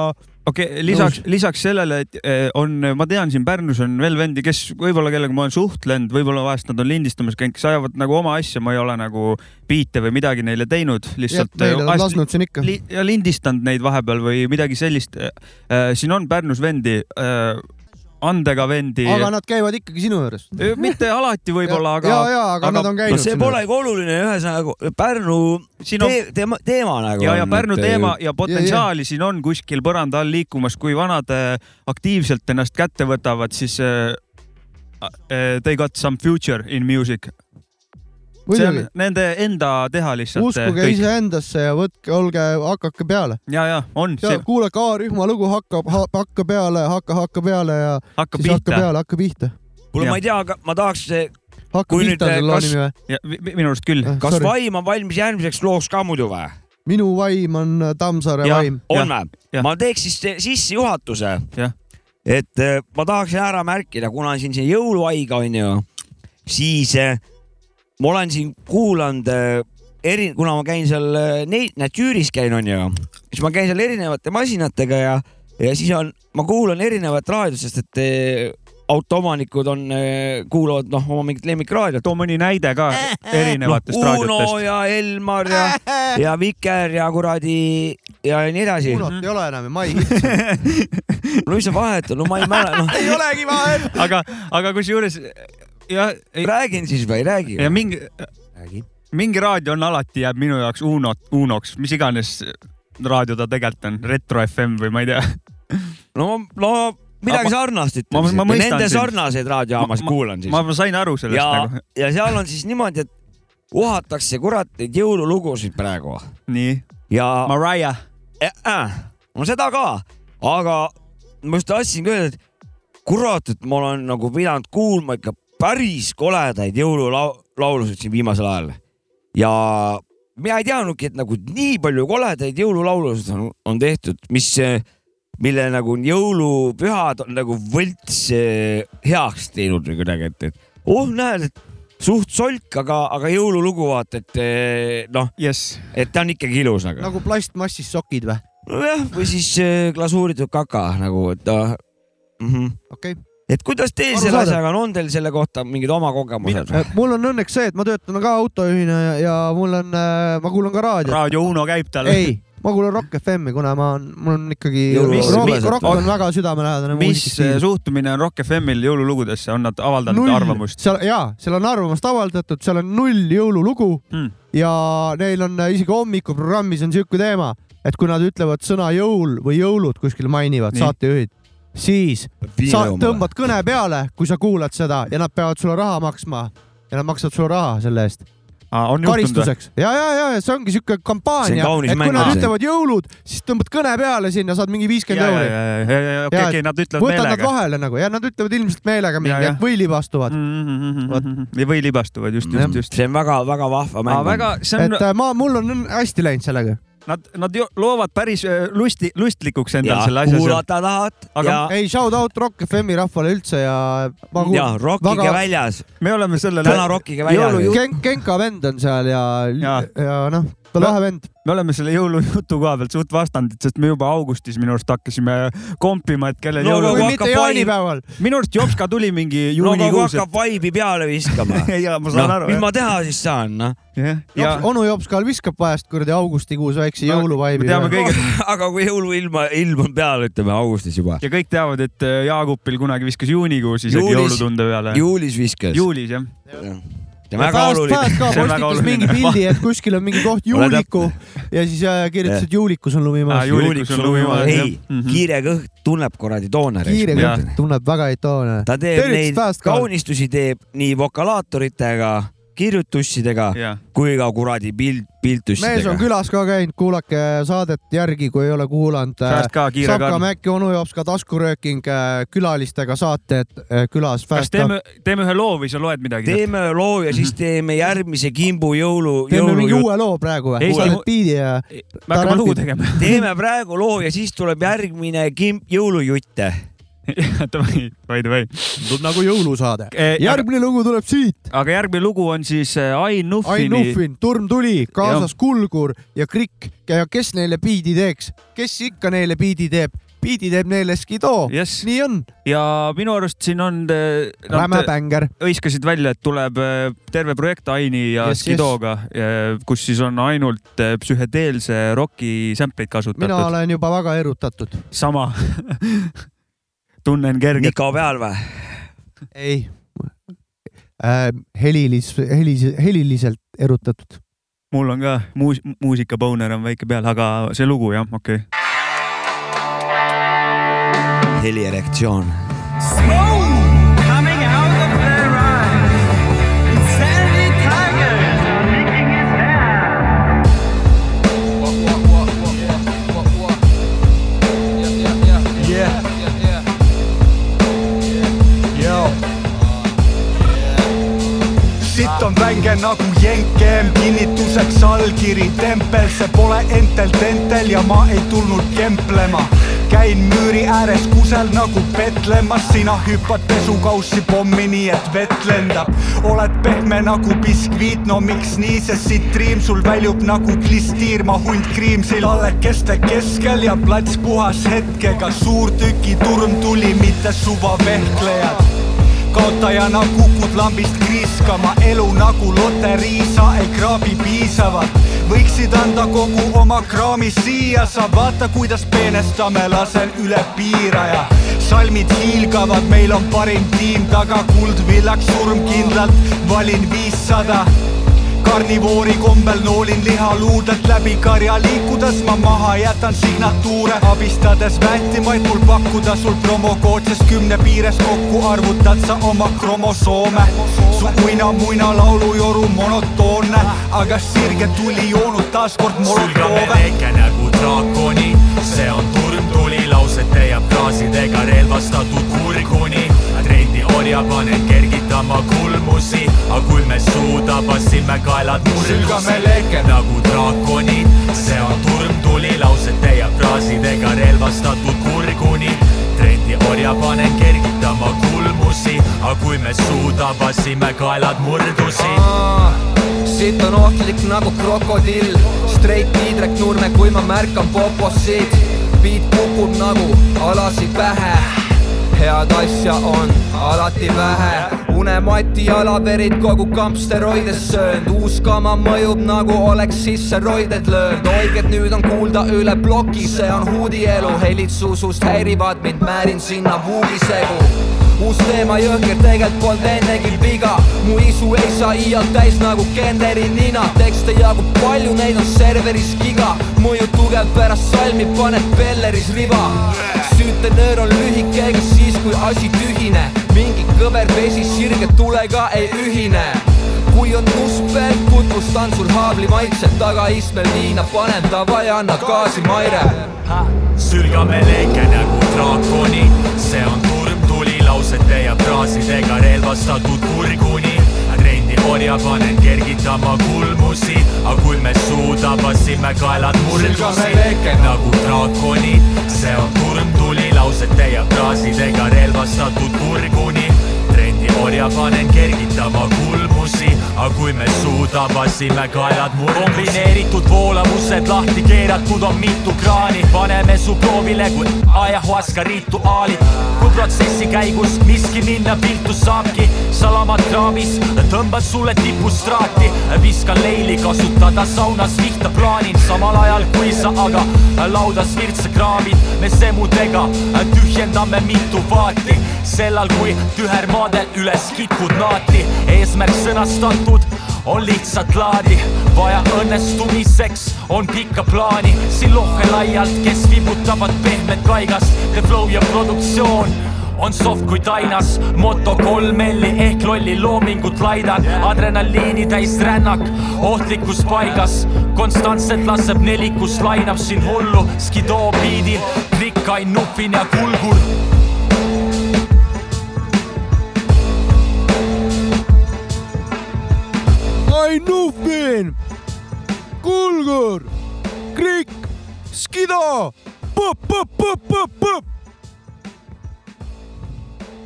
Okei okay,, lisaks, lisaks sellele, et eh, on, ma tean, siin Pärnus on veel vendi, kes võib-olla, kellega ma olen suhtlenud, võib-olla vahest nad on lindistamas käinud, kes ajavad nagu oma asja, ma ei ole nagu biite või midagi neile teinud, lihtsalt eh, lasknud siin ikka. li ja lindistanud neid vahepeal või midagi sellist. siin on Pärnus vendi, andega vendi. aga nad käivad ikkagi sinu juures. mitte alati võib-olla, ja, aga ja, aga, aga nad on no käinud see sinu juures. polegi oluline, ühesõnaga Pärnu siin on te, teema, teema nagu ja, ja Pärnu teema ja potentsiaali siin on kuskil põranda all liikumas, kui vanad äh, aktiivselt ennast kätte võtavad, siis äh, uh, They got some future in music. See on nende enda teha lihtsalt. uskuge iseendasse ja võtke, olge, hakake peale. ja, ja on, see kuulake A-rühma lugu, hakkab, hakka peale, hakka, hakka peale ja hakkab siis hakka pihta peale, hakka pihta. kuule, ma ei tea, aga ma tahaks, hakka Kui pihta on selle loo kas- nimi või? ja mi- mi- minu arust küll. kas Sorry. vaim on valmis järgmiseks looks ka muidu või? minu vaim on äh, Tammsaare Jah. vaim. on või ma teeks siis sissejuhatuse Jah.. et äh, ma tahaksin ära märkida, kuna siin see jõuluaig on ju, siis ma olen siin kuulanud äh, eri, kuna ma käin seal äh, neid, näed Jüüris käin on ju, siis ma käin seal erinevate masinatega ja, ja siis on, ma kuulan erinevat raadiot, sest et äh, autoomanikud on, kuulavad noh, oma mingit lemmikraadiot. too mõni näide ka erinevatest Uno raadiotest. ja Elmar ja, ja Viker ja kuradi ja nii edasi. Unot ei ole enam ja ma ei hitsi. no mis sa vahet on, no ma ei mäleta, noh, ei olegi vahet. aga, aga kusjuures jah, räägin siis või ei räägi? ja mingi, mingi raadio on alati jääb minu jaoks Unot, Unoks, mis iganes raadio ta tegelikult on, Retro FM või ma ei tea. no, no midagi sarnast ütleme nende sarnaseid raadiojaamasid Ma- kuulan siis. ma ma sain aru sellest ja nagu,, ja seal on siis niimoodi, et uhatakse kurat neid jõululugusid praegu. Nii, ja Mariah, äh, no seda ka, aga ma just tahtsingi öelda, et kurat, et ma olen nagu pidanud kuulma ikka päris koledaid jõululaulusid siin viimasel ajal ja mina ei teadnudki, et nagu nii palju koledaid jõululaulusid on, on tehtud, mis, mille nagu jõulupühad on nagu võlts eh, heaks teinud või kuidagi, et, et oh näed, et suht solk, aga, aga jõululugu vaata, et eh, noh, jess. et ta on ikkagi ilus nagu, nagu plastmassist sokid või? nojah, või siis äh, glasuuritud kaka nagu, et ta mm. -hmm. okei okay.. Et kuidas teil selle asjaga on, on teil selle kohta mingid oma kogemused? mul on õnneks see, et ma töötan ka autojuhina ja, ja mul on, ma kuulan ka raadiot. raadio Uno käib tal. ei, ma kuulan Rock FM-i, kuna ma on, mul on ikkagi rock, rock on väga südamelähedane mis muusikastiil. suhtumine on Rock FM-il jõululugudesse, on nad avaldanud null arvamust?, seal jaa, seal on arvamust avaldatud, seal on null jõululugu Hmm. ja neil on äh, isegi hommikuprogrammis on siuke teema, et kui nad ütlevad sõna jõul või jõulud kuskil mainivad, saatejuhid, siis sa tõmbad kõne peale, kui sa kuulad seda ja nad peavad sulle raha maksma ja nad maksavad sulle raha selle eest või? karistuseks. ja, ja, ja, ja see ongi siuke kampaania, et kui nad ütlevad jõulud, siis tõmbad kõne peale sinna, saad mingi viiskümmend euri. okei, Ja, okei, nad ütlevad võtad nad meelega. vahele nagu ja nad ütlevad ilmselt meelega Ja, mingi, ja. et või libastuvad. või libastuvad, just, just, just. see on väga-väga vahva mäng. väga, see on et, äh, ma, mul on hästi läinud sellega. nad, nad loovad päris äh, lusti, lustlikuks ja endale selle asja kuulata tahad Aga- ja, ei, shout out Rock FM-i rahvale üldse ja ja rockige väga- väljas, me oleme sellele täna, rockige väljas. Ken-, Genka vend on seal ja, Jaa. ja noh, ta lahe vend. me oleme selle jõulujutu koha pealt suht vastandid, sest me juba augustis minu arust hakkasime kompima, et kellel No jõulu aga või kui mitte hakkab jaanipäeval. minu arust Jopska tuli mingi no aga kui juunikuus, hakkab vaibi peale viskama, ja ma saan noh, aru mis. ma teha siis saan, noh. jah, ja onu Jopskal viskab vahest kuradi augustikuus väikse No, jõuluvaibi me. teame kõige aga kui jõuluilma, ilm on peal, ütleme augustis juba, ja kõik teavad, et äh, Jaagupil kunagi viskas juunikuus isegi jõulutunde peale. juulis viskas. juulis jah. see on väga oluline. Fast ka postitas mingi pildi, et kuskil on mingi koht juuliku ja siis äh, kirjutas, et juulikus on lumi maas Aa,. juulikus on lumi maas, jah. ei Mhm., kiire kõht tunneb kuradi toonereid. kiire kõht tunneb väga häid toone. ta teeb Tervitus neid Fast kaunistusi teeb nii vokalaatoritega, kirjutussidega ja, kui ka kuradi pilt, mees on piltussidega. külas ka käinud, kuulake saadet järgi, kui ei ole kuulanud. Fast ka kiire Sapka ka. Mäkki, onu jops ka taskurööking, külalistega saated äh, külas. kas teeme, teeme ühe loo või sa loed midagi? teeme loo ja siis teeme järgmise kimbu jõulu, teeme mingi jõulujutt. uue loo praegu või? Sa ei, oled biidi ja me hakkame lugu tegema. teeme praegu loo ja siis tuleb järgmine kimp jõulujutte. davai, davai, davai. tundub nagu jõulusaade. aga järgmine lugu tuleb siit. aga järgmine lugu on siis äh, Ain Ain Nuffini. Nuffin, Turm tuli, kaasas Kulgur ja Krikk ja kes neile biidi teeks, kes ikka neile biidi teeb, biidi teeb neile Skido. jess, nii on, ja minu arust siin on, räme nad bänger. hõiskasid välja, et tuleb terve projekt Aini ja Yes, Skidoga, kus siis on ainult psühhedeelse roki sampleid mina kasutatud. olen juba väga erutatud. sama tunnen kerget. Niko peal või? ei äh,. helilis, helis, heliliselt erutatud. mul on ka muus-, muusikabouner on väike peal, aga see lugu jah, okei okay.. helierektsioon. Vänge nagu jenkem, kinnituseks allkiri, tempel, see pole entel tentel ja ma ei tulnud kemplema. käin müüri ääres kusel nagu petlemas, sina hüppad pesukaussi pommi, nii et vett lendab. oled pehme nagu biskviit, no miks nii, sest siit triim sul väljub nagu klistiir, ma hunt kriimsil. tallekeste keskel ja plats puhas hetkega, suurtükiturm tuli, mitte suvavehklejad kaotajana kukud lambist kriiskama, elu nagu loterii, sa ei kraabi piisavalt. võiksid anda kogu oma kraami siia, sa vaata, kuidas peenestame, lasen üle piiraja. salmid hiilgavad, meil on parim tiim. Taga, kuldvillaks surmkindlalt, valin viissada karnivoori kombel noolin lihaluudelt läbi karja liikudes ma maha jätan signatuure abistades väetimaid mul pakkuda sul promokood, sest kümne piires kokku arvutad sa oma kromosoome. su uina-muina laulujoru monotoonne, aga sirge tuli joonud taaskord molotoove. väike nagu draakoni, see on turmtuli lausete ja fraasidega relvastatud kurguni. trendi orja panen kergitama kulmusi, aga kui me suuda, passime kaelad Sülgame murdusi leke. nagu draakonid, see on turmtuli lausete ja fraasidega relvastatud kurguni. trendi orja panen kergitama kulmusi, aga kui me suuda, passime kaelad murdusi. siit on ohtlik nagu krokodill, straight Tiidrek Nurme, kui ma märkan poposid, beat kukub nagu alasi pähe head asja on alati vähe, unemati jalaverid kogu kamp steroides söönud, uus kama mõjub nagu oleks sisse roided löönud, oiged nüüd on kuulda üle ploki, see on huudielu, helid susust häirivad mind, määrin sinna vuugisegu. Uus teema jõhker, tegelikult polnud ennegi viga, mu isu ei saa iial täis nagu Kenderi nina, tekste jagub palju, neid on serveris giga, mõju tugev pärast salmi paned Belleris riba. süütenöör on lühike, ega siis kui asi tühine, kõver vesi sirge tulega ei ühine kui on must peal, tutvustan sul haabli maitset, tagaistmel viina panen, davai, anna gaasi, Maire sülgame leke nagu draakoni, see on turmtuli lausete ja fraasidega relvastatud kurguni. trendi orja panen kergitama kulmusi, aga kui me suuda, passime kaelad murdusi leke. nagu draakonid, see on turmtuli lausete ja fraasidega relvastatud kurguni. Trendi orja panen kergitama kulmusi, aga kui me suuda, passime kaelad murdusi. kombineeritud voolavused lahti keeratud on mitu kraani, paneme su proovile kui ajahuaska rituaalid. kui protsessi käigus miski minna viltu saabki, salamad kraavis, tõmban sulle tipust traati, viskan leili kasutada saunas vihta plaanin, samal ajal kui sa aga laudas virtsa kraamid, me semudega tühjendame mitu vaati, sellal kui tühermaadel üles kitkud naati, eesmärk sõnastatud on lihtsalt laadi, vaja õnnestumiseks. On pikka plaani, siin lohhe laialt, kes vibutavad pehmet kaigast, The Flow ja produktsioon on soft kui tainas, moto kolm L-i ehk lolli loomingut laidan, adrenaliini täis rännak, ohtlikus paigas, konstantselt laseb nelikus, lainab siin hullu, skidoo biidil, krikkain nupin ja kulgur Ain Nufin, Kulgur, Krik, Skido, põpp-põpp-põpp-põpp-põpp.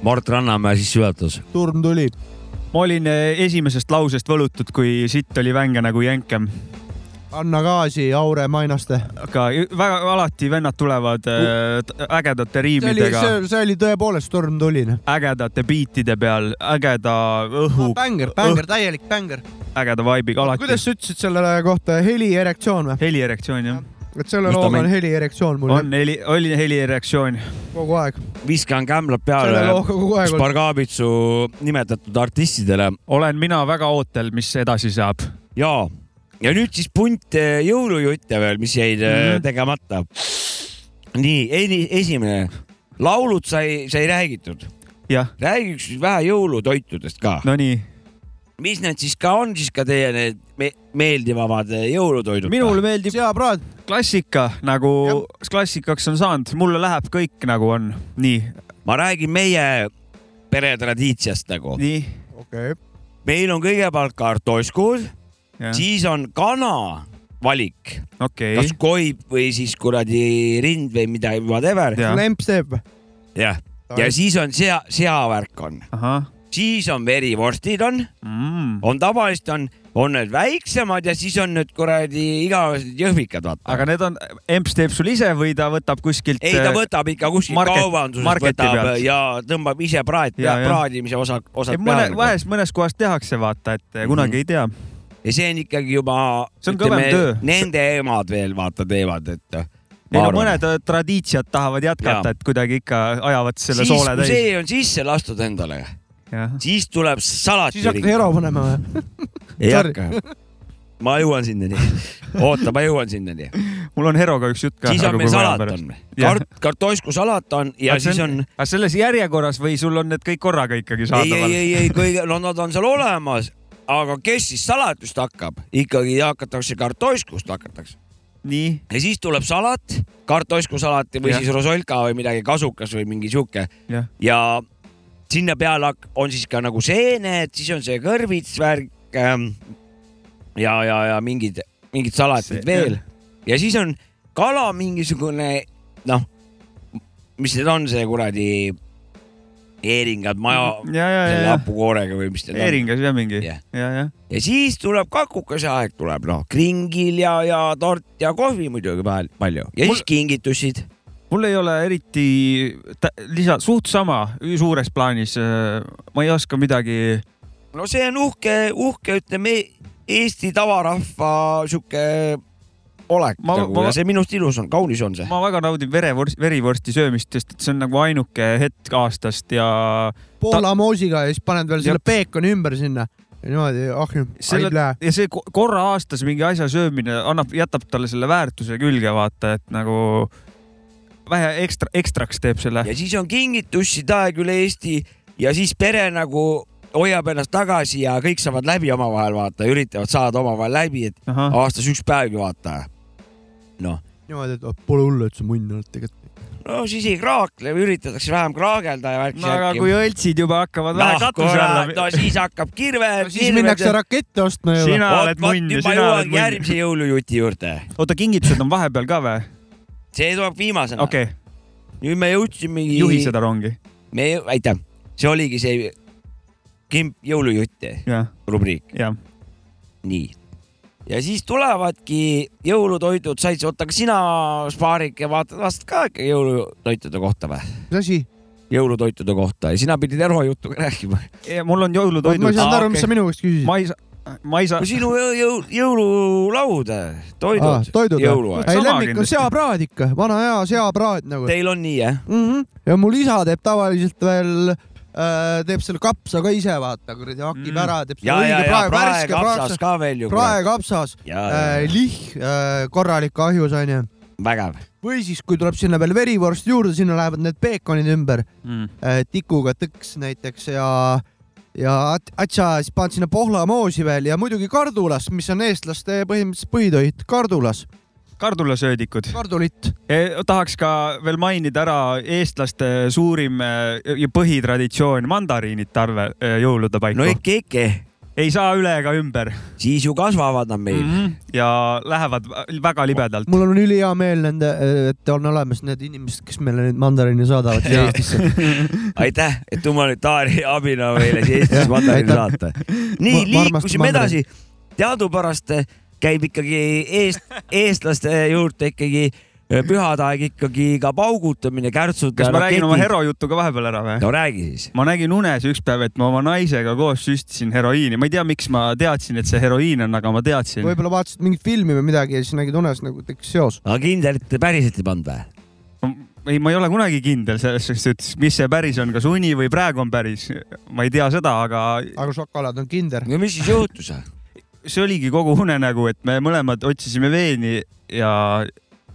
Mart Rannamäe sissejuhatus. turm tuli. ma olin eh, esimesest lausest võlutud, kui sitt oli vänge nagu jänkem, anna gaasi, Aure Mainaste. aga väga alati vennad tulevad t- ägedate see oli, riimidega, see, oli tõepoolest turm tuli. ägedate biitide peal, ägeda õhu, bänger, bänger, täielik bänger. ägeda vibe'iga alati. kuidas sa ütlesid selle kohta, helierektsioon või? helierektsioon jah, et selle Mis ta looga on helierektsioon mul on heli, oli helierektsioon. kogu aeg. viskan kämblad selle peale looga kogu aeg on. Spargabitsu nimetatud artistidele olen mina väga ootel, mis edasi saab. ja, ja nüüd siis punt eh, jõulujutte veel, mis jäid mm. -hmm. tegemata. nii, esimene, laulud sai, sai räägitud, räägiks siis vähe jõulutoitudest ka no.. no nii, mis need siis ka on siis ka teie need me meeldivamad eh, jõulutoidud? minule meeldib seapraad, klassika nagu klassikaks on saanud, mulle läheb kõik nagu on, nii, ma räägin meie pere tradiitsiast nagu. nii, okei okay.. meil on kõigepealt kartoskud, siis on kana valik, okei kas, koib või siis kuradi rind või midagi, whatever. Jah. lemps teeb. jah, ja siis on sea, seavärk on, siis on verivorstid on, mm.. on tavaliselt on, on need väiksemad ja siis on need kuradi igavesed jõhvikad, vaata. aga need on, emps teeb sul ise või ta võtab kuskilt? ei, ta võtab ikka kuskilt market- kaubandusest võtab pealt. ja tõmbab ise praad, Ja, ja. praadimise osa, osad mõne, peale. vahest mõnes kohas tehakse, vaata, et mm -hmm. kunagi ei tea. Ja see on ikkagi juba, See on kõvem töö. nende emad veel vaata teevad, et. Neil on mõned äh, tradiitsiad tahavad jätkata, et kuidagi ikka ajavad selle siis, soole täis. see on sisse lastud endale, siis tuleb salati siis hakkad hero panema või? ei hakka. ma jõuan sinnani. oota, ma jõuan sinnani. mul on Heroga üks jutt ka. siis on meil salat on, kart-, kartosku salat on ja siis on. aga selles järjekorras või sul on need kõik korraga ikkagi ei, saadaval ei, ei, ei, kõige, no nad on seal olemas, aga kes siis salatust hakkab, ikkagi hakatakse kartoskust hakatakse. nii, ja siis tuleb salat, kartosku salati või Jah. siis rosolka või midagi, kasukas või mingi sihuke. Jah, ja sinna peale on siis ka nagu seened, siis on see kõrvits värk ähm, ja, ja, ja mingid, mingid salatid See- veel. ja siis on kala mingisugune noh, mis need on, see kuradi eeringad maja, ja, hapukoorega või mis need on. Eeringas jah mingi, Jah. ja, ja. ja siis tuleb kakukese aeg tuleb noh, kringil ja, ja tort ja kohvi muidugi vahel palju ja Mul- siis kingitused. mul ei ole eriti lisa, suht sama suures plaanis. ma ei oska midagi, no see on uhke, uhke, ütleme Eesti tavarahva sihuke olek Ma- nagu ma- ja see minust ilus on, kaunis on see. ma väga naudin verevorsti, verivorsti söömist, sest et see on nagu ainuke hetk aastast ja Poola moosiga ja siis paned veel selle Jep. peekoni ümber sinna. ja niimoodi, ah, selle aiblä. ja see ko- korra aastas mingi asja söömine annab, jätab talle selle väärtuse külge, vaata, et nagu vähe ekstra, ekstraks teeb selle. ja siis on kingitussid aeg üle Eesti ja siis pere nagu hoiab ennast tagasi ja kõik saavad läbi omavahel vaata, üritavad saada omavahel läbi, et ahah, aastas üks päevgi vaata. noh, niimoodi, et oh, pole hullu, et sa munn oled tegelikult. no siis ei kraakle või üritatakse vähem kraagelda ja värki no aga kui õltsid juba hakkavad vähe noh, katuse alla no siis hakkab kirve. siis minnakse rakette ostma. Sina oled munn ja sina oled munn. järgmise jõulujuti juurde. oota, kingitused on vahepeal ka või? see tuleb viimasena okei okay.. nüüd me jõudsimegi. juhi seda rongi. me, aitäh, see oligi see kimp jõulujutt rubriik, nii. Ja siis tulevadki jõulutoidud, said, oota, kas sina, Spaarik, vaatad, vastad ka ikka jõulutoitude kohta või? mis asi? jõulutoitude kohta ja sina pidid Ero juttu ka rääkima. mul on ma ei jõulutoidud. saanud Aa, aru, mis okei. sa minu käest küsisid. ma ei saa, ma ei saa sinu jõu- jõu- jõululaud, toidud, toidud või? jõuluaeg. ei, lemmik on seapraad ikka, vana hea seapraad nagu Teil on nii jah? mm. -hmm. ja mul isa teeb tavaliselt veel äh,, teeb selle kapsa ka ise, vaata, kuradi hakib Mm. ära, teeb ja, õige ja prae, värske kapsas ka veel ju. praekapsas äh,, ja, lihm äh, korralik ahjus onju. vägev. või siis, kui tuleb sinna veel verivorst juurde, sinna lähevad need peekonid ümber Mm. äh, tikuga tõks näiteks ja, ja at- atša, siis paned sinna pohlamoosi veel ja muidugi kardulas, mis on eestlaste põhimõtteliselt põhitoit, kardulas, kardulasöödikud. kardulit. tahaks ka veel mainida ära eestlaste suurim eh, ja põhitraditsioon, mandariinid talve eh, jõulude paiku no ikka, ikka, ei saa üle ega ümber siis ju kasvavad nad meil mm. -hmm. ja lähevad väga libedalt. mul on ülihea meel nende, et on olemas need inimesed, kes meile neid mandariine saadavad siia Eestisse. aitäh, et humanitaari abina meile siia Eestisse mandariini aitäh. saata. nii liikusime edasi. teadupärast käib ikkagi eest, eestlaste juurde ikkagi äh, pühade aeg ikkagi ka paugutamine, kärtsud. kas ma räägin oma hero jutu ka vahepeal ära või? no räägi siis. ma nägin unes üks päev, et ma oma naisega koos süstisin heroiini, ma ei tea, miks ma teadsin, et see heroiin on, aga ma teadsin. võib-olla vaatasid mingit filmi või midagi ja siis nägid unes nagu tekkis seos. aga kindel, et te päriselt ei pannud või? ei, ma ei ole kunagi kindel selles suhtes, mis see päris on, kas uni või praegu on päris, ma ei tea seda, aga aga šokolaad on kinder. no mis siis juhtus? See oligi kogu unenägu, et me mõlemad otsisime veeni ja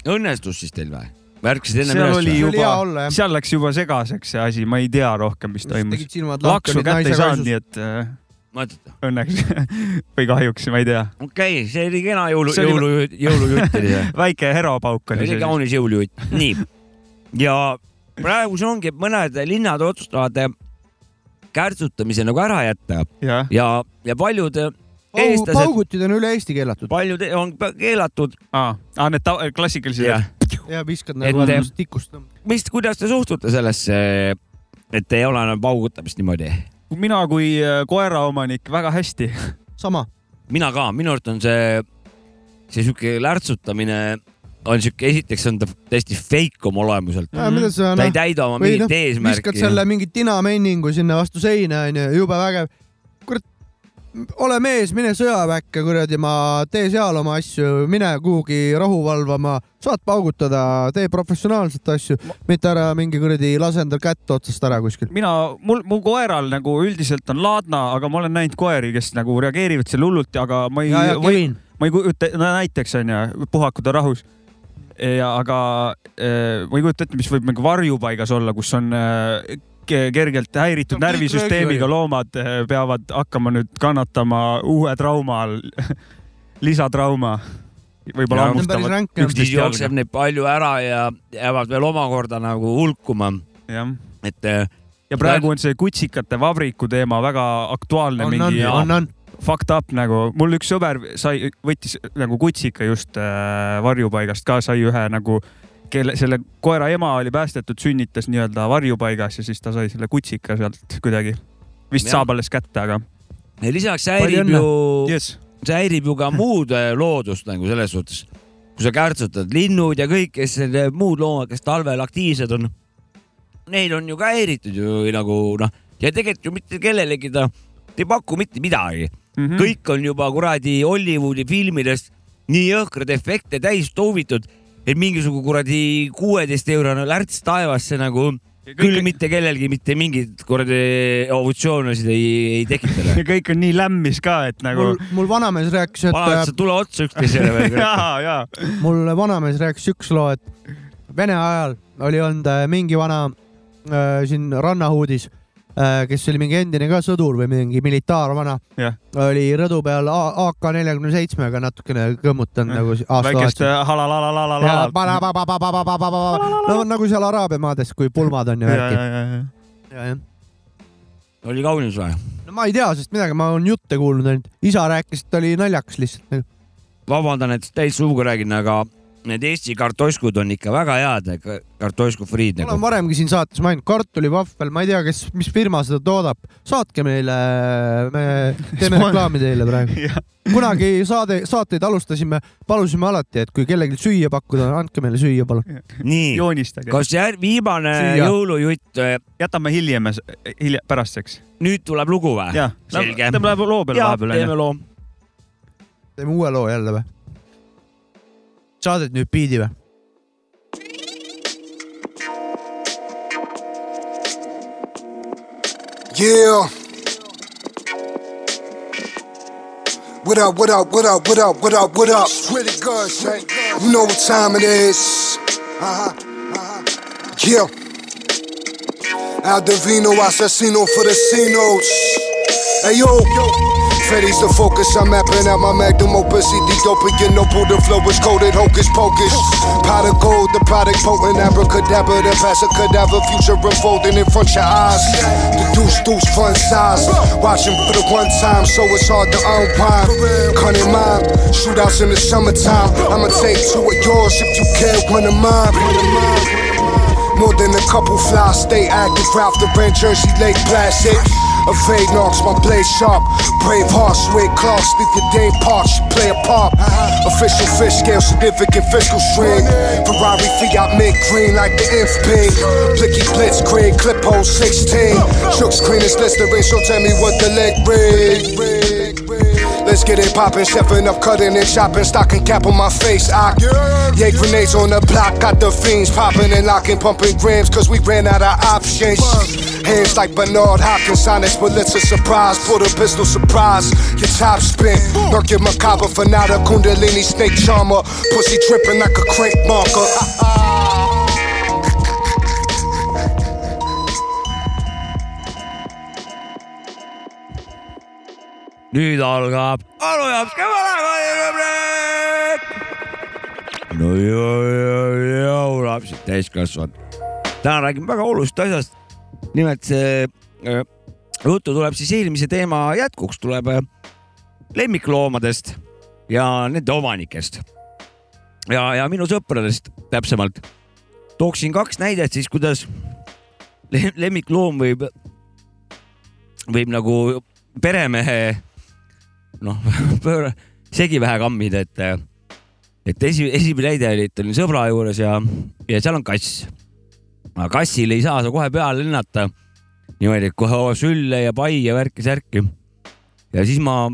õnnestus siis teil või? märkasid enne seal oli juba seal läks juba segaseks see asi, ma ei tea rohkem, mis toimus. laksu kätte ei saanud, nii. et äh, mõtled? õnneks või kahjuks, ma ei tea. okei okay,, see oli kena jõulu, oli- jõulujutt, oli see. väike heropauk oli see. kaunis jõulujutt, nii. ja praegu see ongi, et mõned linnad otsustavad kärtsutamise nagu ära jätta jah, ja, ja paljud eestlased, paugutid on üle Eesti keelatud paljud on pa- keelatud aa, need ta- klassikalised ja viskad Et- nagu et, tikust. mis, kuidas te suhtute sellesse, et ei ole enam paugutamist niimoodi? mina kui äh, koeraomanik väga hästi. sama, mina ka, minu arust on see, see sihuke lärtsutamine on sihuke, esiteks on ta täiesti fake oma olemuselt. mida sa ta ei noh, täida oma mingit noh, eesmärki viskad. selle mingi tinamenningu sinna vastu seina onju, jube vägev. kurat, ole mees, mine sõjaväkke, kuradi, ma tee seal oma asju, mine kuhugi rahu valvama, saad paugutada, tee professionaalselt asju, mitte ära mingi kuradi lase endal kätt otsast ära kuskil. mina, mul, mu koeral nagu üldiselt on laadna, aga ma olen näinud koeri, kes nagu reageerivad selle hullult, aga ma ei ja, Kevin, ma ei kujuta, no näiteks onju, puhakud on rahus. ja aga eh, ma ei kujuta ette, mis võib nagu varjupaigas olla, kus on eh, kergelt häiritud No närvisüsteemiga loomad eh, peavad hakkama nüüd kannatama uue trauma all, lisatrauma. võib-olla hammustavad siis jookseb neid palju ära ja jäävad veel omakorda nagu hulkuma, jah, et äh, ja praegu on see kutsikate vabriku teema väga aktuaalne, on, on, mingi on, on. fucked up nagu, mul üks sõber sai, võttis nagu kutsika just äh, varjupaigast ka, sai ühe nagu, kelle, selle koera ema oli päästetud, sünnitas nii-öelda varjupaigas ja siis ta sai selle kutsika sealt kuidagi. vist Jah. saab alles kätte, aga ja lisaks häirib ju, jess, see häirib ju ka muud äh, loodust nagu selles suhtes, kui sa kärtsutad linnud ja kõik, kes muud loomad, kes talvel aktiivsed on, neil on ju ka häiritud ju nagu noh, ja tegelikult ju mitte kellelegi ta ei paku mitte midagi mm., kõik on juba kuradi Hollywoodi filmidest nii jõhkrad efekte täis toovitud, et mingisugune kuradi kuueteist eurone lärts taevasse nagu küll mitte kellelgi mitte mingeid kuradi emotsioonisid ei, ei tekita. ja kõik on nii lämmis ka, et nagu mul, mul vanamees rääkis, paned et sa tule otsa üksteisele veel. ja, ja mul vanamees rääkis üks loo, et Vene ajal oli olnud äh, mingi vana äh, siin rannahuudis kes oli mingi endine ka sõdur või mingi militaarvana yeah., oli rõdu peal AK neljakümne seitsmega natukene kõmmutanud nagu aasta väikest halalalalalala. no nagu seal Araabia maades, kui pulmad on ju värki. oli kaunis või? no ma ei tea, sest midagi ma olen jutte kuulnud ainult, isa rääkis, et oli naljakas lihtsalt vabandan, et täitsa suuga räägin, aga need Eesti kartoškud on ikka väga head, kartošku friid ma olen nagu. varemgi siin saates maininud, kartulivahvel, ma ei tea, kes, mis firma seda toodab, saatke meile, me teeme reklaami teile praegu. Kunagi saade, saateid alustasime, palusime alati, et kui kellelgi süüa pakkuda, andke meile süüa, palun. nii, kas jär-, viimane Süüa. jõulujutt, jätame hiljem, hiljem, pärastseks. nüüd tuleb lugu või? Selge. läheb loo peale vahepeal teeme loo. teeme uue loo jälle või? Saadet nüüd biidi või? Yeah. What up, what up, what up, what up, what up, what up? Pretty good, Shay. You know what time it is. Uh-huh. uh-huh. Yeah. Aldovino Assassino for the Cinos. Hey yo, Freddy's the focus, I'm mapping out my magnum opus. CD doping, noble, the flow is. Coded, hocus pocus. Pot of gold, the product potent, abracadabra The past a cadaver, future unfolding in front your eyes. The deuce, deuce, fun size. Watching for the one time, so it's hard to unwind. Cunning mind, shootouts in the summertime. I'ma take two of yours if you care, one of mine. More than a couple flies, stay active. Ralph the Brand Jersey Lake Evade knocks, my blade sharp. Brave heart, sweat claws, leave your day parched. Play a part. Uh-huh. Official fish scale, significant fiscal string. Ferrari Fiat mint green like the inf ping. Blicky blitz green, clip hole 16. Shook screen is Listerine, so tell me what the leg rig. Let's get it poppin', chefing up, cutting and chopping, stocking cap on my face. I yeah, grenades on the block, got the fiends popping and locking, pumping grams, cause we ran out of options. Hands like Bernard Hopkins, sonics, bullets a surprise. Put a pistol surprise, your top spin. Mercury Macabre, Fanata, Kundalini, Snake Charmer. Pussy dripping like a crank marker. Nüüd algab Anu Japske vanakoolirubriik. no jõu, jõu, jõu, lapsed, täiskasvanud. täna räägime väga olulisest asjast. nimelt see äh, juttu tuleb siis eelmise teema jätkuks, tuleb äh, lemmikloomadest ja nende omanikest. ja, ja minu sõpradest täpsemalt. tooksin kaks näidet siis, kuidas lemmikloom võib, võib nagu peremehe noh, pööra, segi vähe kammida, et, et esi, esimene näide oli, et olin sõbra juures ja, ja seal on kass. aga kassil ei saa sa kohe peale lennata. niimoodi, et kohe sülle ja pai ja värki-särki. ja siis ma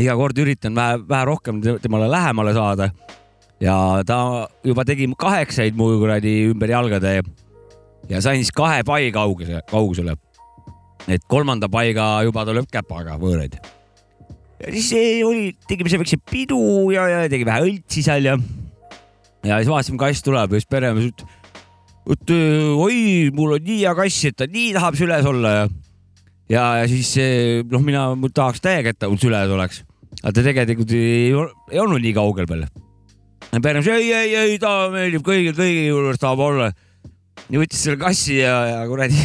iga kord üritan vähe, vähe rohkem temale lähemale saada. ja ta juba tegi kaheksaid mu kuradi ümber jalgade ja sain siis kahe pai kauguse, kaugusele. et kolmanda paiga juba tuleb käpaga võõraid siis oli, tegime seal väikse pidu ja, ja tegime vähe õltsi seal ja, ja siis vaatasime, kass tuleb ja siis peremees ütleb, et oi, mul on nii hea kass, et ta nii tahab süles olla ja, ja, ja siis noh, mina tahaks täiega, et ta mul süles oleks. aga ta tegelikult ei, ei olnud nii kaugel veel. peremees ei, ei, ei, ta meeldib kõigil, kõigi juures tahab olla. ja võttis selle kassi ja, ja kuradi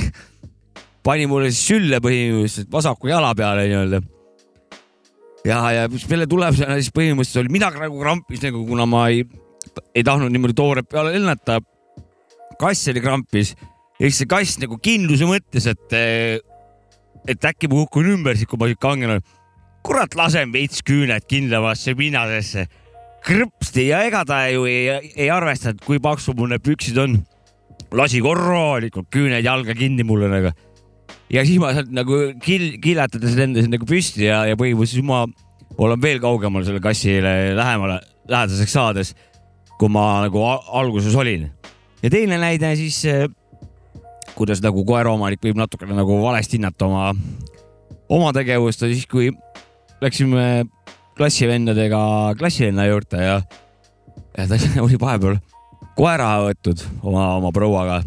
pani mulle siis sülle põhimõtteliselt vasaku jala peale nii-öelda ja, ja peale tulemusena siis põhimõtteliselt oli midagi nagu krampis nagu, kuna ma ei, ei tahtnud niimoodi tooret peale lennata. kass oli krampis ja siis see kass nagu kindluse mõttes, et, et äkki ma kukun ümber, siis kui ma sihuke kangen olen. kurat, lasen veits küüned kindlamasse pinnasesse. krõpsti ja ega ta ju ei, ei arvestanud, kui paksu mul need püksid on. lasi korralikult küüned jalga kinni mulle nagu ja siis ma sealt nagu kill, killatades lendasin nagu püsti ja, ja põhimõtteliselt ma olen veel kaugemal selle kassile lähemale, lähedaseks saades, kui ma nagu alguses olin. ja teine näide siis, eh, kuidas nagu koeraomanik võib natukene nagu valesti hinnata oma, oma tegevust, siis kui läksime klassivendadega klassivenna juurde ja, ja ta oli vahepeal koera võtnud oma, oma prouaga.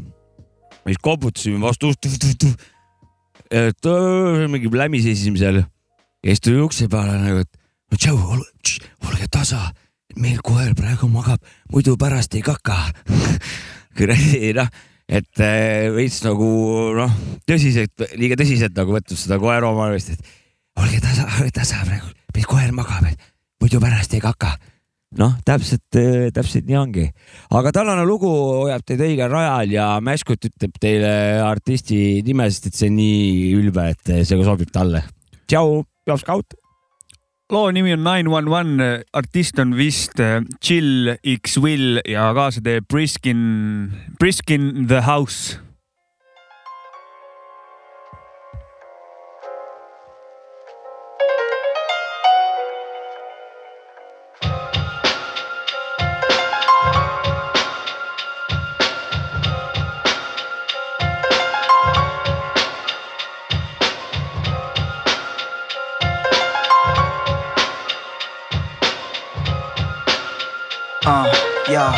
siis koputasime vastu ust et mingi lämisesime seal. Ja siis tuli ukse peale nagu, et no tšau, olge tasa, meil koer praegu magab, muidu pärast ei kaka. Kuradi noh, et äh, veits nagu noh, tõsiselt, liiga tõsiselt nagu võtnud seda koera omamist, et olge tasa, olge tasa praegu, meil koer magab, et muidu pärast ei kaka noh, täpselt, täpselt nii ongi. aga tänane lugu hoiab teid õigel rajal ja Mäskut ütleb teile artisti nime, sest et see on nii ülbe, et see sobib talle. tšau, Jops Kaut. loo nimi on Nine One One, artist on vist Chill X Will ja kaasa teeb Briskin, Briskin The House yeah,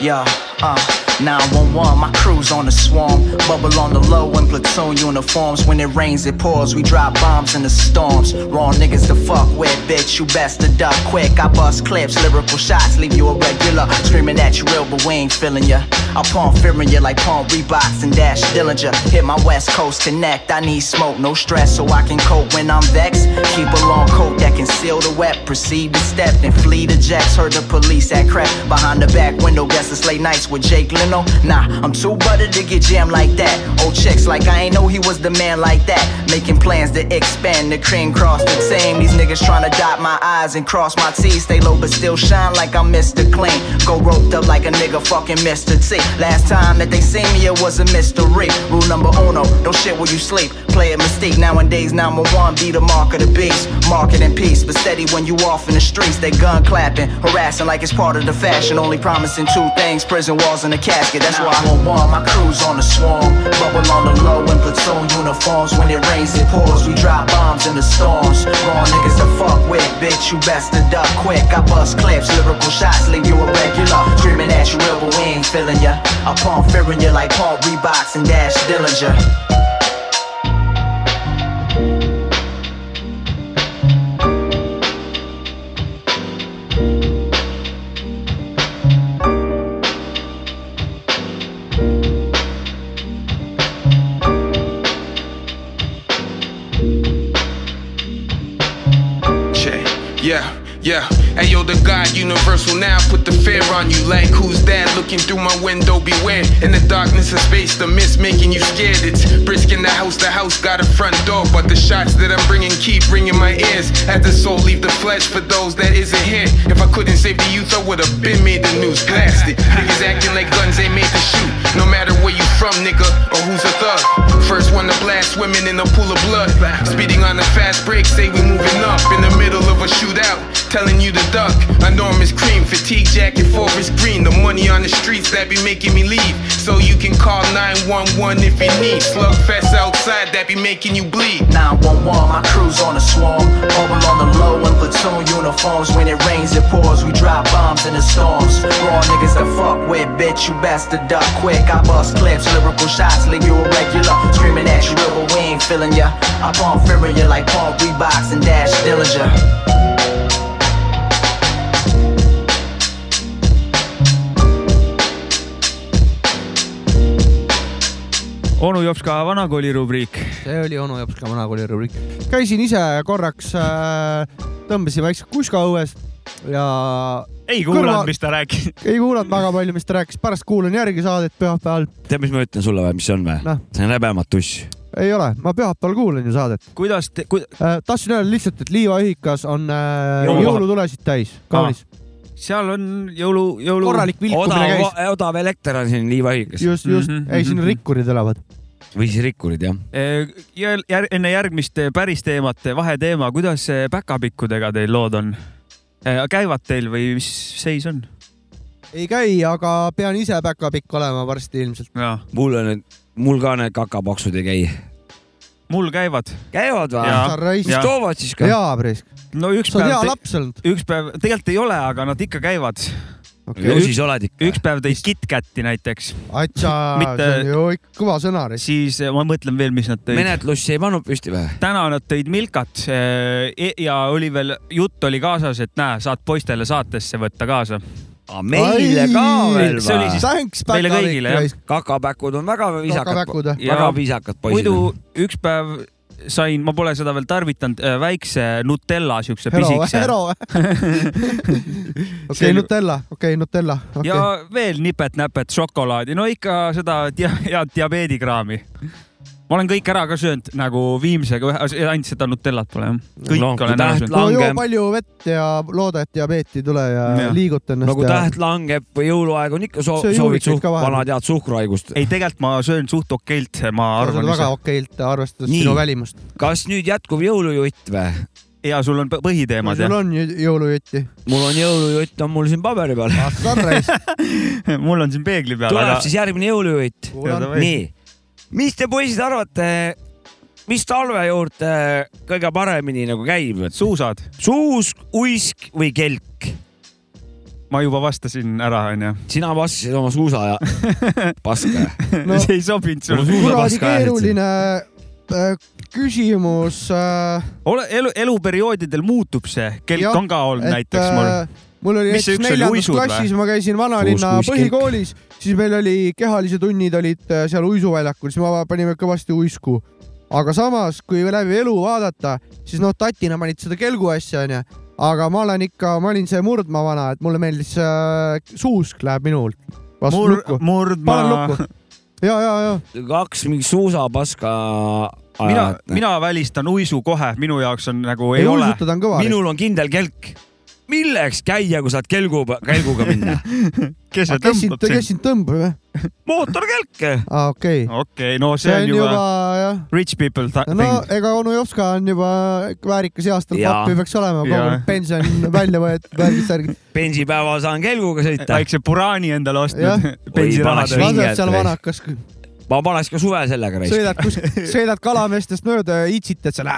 yeah, uh. 911, my crew's on the swarm. Bubble on the low in platoon uniforms. When it rains, it pours. We drop bombs in the storms. Wrong niggas to fuck with, bitch. You best to duck quick. I bust clips, lyrical shots, leave you a regular. Screaming at you real, but we ain't feeling ya. I pump fearing you like pump Reeboks and Dash Dillinger. Hit my West Coast connect. I need smoke, no stress, so I can cope when I'm vexed. Keep a long coat that can seal the wet. Proceed to step, then flee the jacks. Heard the police at crap behind the back window. Guess it's late nights with Jake Lynn no, nah, I'm too buttered to get jammed like that. Old chicks like I ain't know he was the man like that. Making plans to expand the cream cross the team. These niggas tryna dot my eyes and cross my T's. Stay low but still shine like I'm Mr. Clean. Go roped up like a nigga fucking Mr. T. Last time that they seen me, it was a mystery. Rule number uno, don't shit where you sleep. Play a mistake nowadays, now I'm one, be the mark of the beast. Market in peace, but steady when you off in the streets. They gun clapping, harassing like it's part of the fashion. Only promising two things prison walls and a casket, that's why I'm on one. My crew's on the swarm. Bubble on the low in platoon uniforms. When it rains, it pours. We drop bombs in the storms. Raw niggas to fuck with, bitch. You best to duck quick. I bust clips, lyrical shots, leave you a regular. Screaming at you real, but we ain't feeling ya. I pump fearing you like Paul Reeboks and Dash Dillinger. The God universal now put the fear on you. Like who's that looking through my window? Beware. In the darkness of space, the mist making you scared. It's brisk in the house. The house got a front door, but the shots that I'm bringing keep ringing my ears. As the soul leave the flesh for those that isn't here. If I couldn't save the youth, I would have been made the news. Blasted. Niggas acting like guns ain't made to shoot. No matter where you from, nigga, or who's a thug. First one to blast women in a pool of blood. Speeding on the fast break, say we moving up in the middle of a shootout. Telling you to duck. Enormous cream, fatigue jacket, forest green. The money on the streets that be making me leave. So you can call 911 if you need. Slugfest outside that be making you bleed. 911, my crew's on a swarm. Mobile on the low in platoon uniforms. When it rains, it pours. We drop bombs in the storms. Raw niggas to fuck with, bitch. You best to duck quick. I bust clips, lyrical shots, leave you irregular. Screaming at you, but we ain't feeling ya. I pump fearing you like pump Reeboks and Dash Dillinger. Onu Jops ka vanakooli rubriik. see oli onu Jops ka vanakooli rubriik. käisin ise korraks äh,, tõmbasin väikse kuska õues ja ei kuulanud, mis ta rääkis. ei kuulanud väga palju, mis ta rääkis, pärast kuulan järgi saadet pühapäeval. tead, mis ma ütlen sulle või, mis see on või Noh.? see on rebematuss. ei ole, ma pühapäeval kuulan ju saadet kuidas te, ku... äh,. tahtsin öelda lihtsalt, et liivaühikas on äh, jõulutulesid täis, kaunis. Seal on jõulu, jõulu. korralik vilkumine käis., odav elekter on siin liivaühikas. just, just Mhm,, ei siin mhm. rikkurid elavad. või siis rikkurid jah. ja jär, enne järgmist päris teemat, vaheteema, kuidas eh, päkapikkudega teil lood on? käivad teil või mis seis on? ei käi, aga pean ise päkapikk olema varsti ilmselt. mul on mul ka need kakapaksud ei käi. mul käivad. käivad või mis. toovad siis ka? jaa, Priisk, no üks sa oled hea päev, laps olnud. üks päev, tegelikult ei ole, aga nad ikka käivad. ju siis oled ikka. üks päev tõid KitKati näiteks, atsa, see on ju ikka kõva sõna. siis eh, ma mõtlen veel, mis nad tõid. menetlussi ei pannud püsti või? täna nad tõid Milkat eh, ja oli veel, jutt oli kaasas, et näe, saad poistele saatesse võtta kaasa. meile ka veel või siis? Meile kõigile, jah. kakapäkud on väga viisakad väga viisakad poisid muidu. üks päev sain, ma pole seda veel tarvitanud, väikse Nutella siukse pisikese okei, Nutella, okei, Nutella, okei ja. veel nipet-näpet šokolaadi, no ikka seda dia head diabeedikraami. Ma olen kõik ära ka söönud nagu viimsega, ainult seda Nutellat pole jah. kõik No, olen ära täht söönud. no joo palju vett ja looda, et diabeeti ei tule ja, ja liiguta ennast no kui täht langeb või jõuluaeg on ikka soo- soovid suht vanad head suhkruhaigust. ei, tegelikult ma söön suht okeilt, ma ja arvan väga okeilt, arvestades Nii. sinu välimust. kas nüüd jätkub jõulujutt või? ja sul on põ- põhiteemad sul on ju jõulujutti. mul on jõulujutt on mul siin paberi peal. Mul on siin peegli peal, tuleb aga siis järgmine jõulujutt. Nii, mis te poisid arvate, mis talve juurde kõige paremini nagu käib? suusad, suusk, uisk või kelk? ma juba vastasin ära, onju. sina vastasid oma suusa ja paska. No. see ei sobinud Mul sulle. kuradi keeruline äh, küsimus äh,. ole, elu, eluperioodidel muutub see, kelk on ka olnud näiteks mul. mul oli näiteks neljandas klassis, ma käisin vanalinna põhikoolis, siis meil oli kehalise tunnid olid äh, seal uisuväljakul, siis me panime kõvasti uisku. aga samas, kui läbi elu vaadata, siis noh, tatina panid seda kelgu asja onju, aga ma olen ikka, ma olin see murdma vana, et mulle meeldis äh, suusk läheb minult vastu Mur-, lukku. murdma panen. lukku. ja, ja, ja kaks mingi suusapaska mina mina välistan uisu kohe, minu jaoks on nagu ei, ei ole. minul on kindel kelk. Milleks käia, kui saad kelgu, kelguga minna? kes see kes sind, tõmbab kes sind? tõmbab või? mootorkelk. aa, okei. okei, no see see on juba juba rich people ta- no thing. ega onu Jopska on juba väärikas eas, tal Jaa. pappi peaks olema, kogu pension välja võetud, värgid, särgid. bensipäeval saan kelguga sõita. väikse Burani endale ostnud Oi, bensirahadega. paneks lased seal vanakas, ma paneks ka suve sellega raisk. sõidad kus, sõidad kalameestest mööda ja itsitad seal,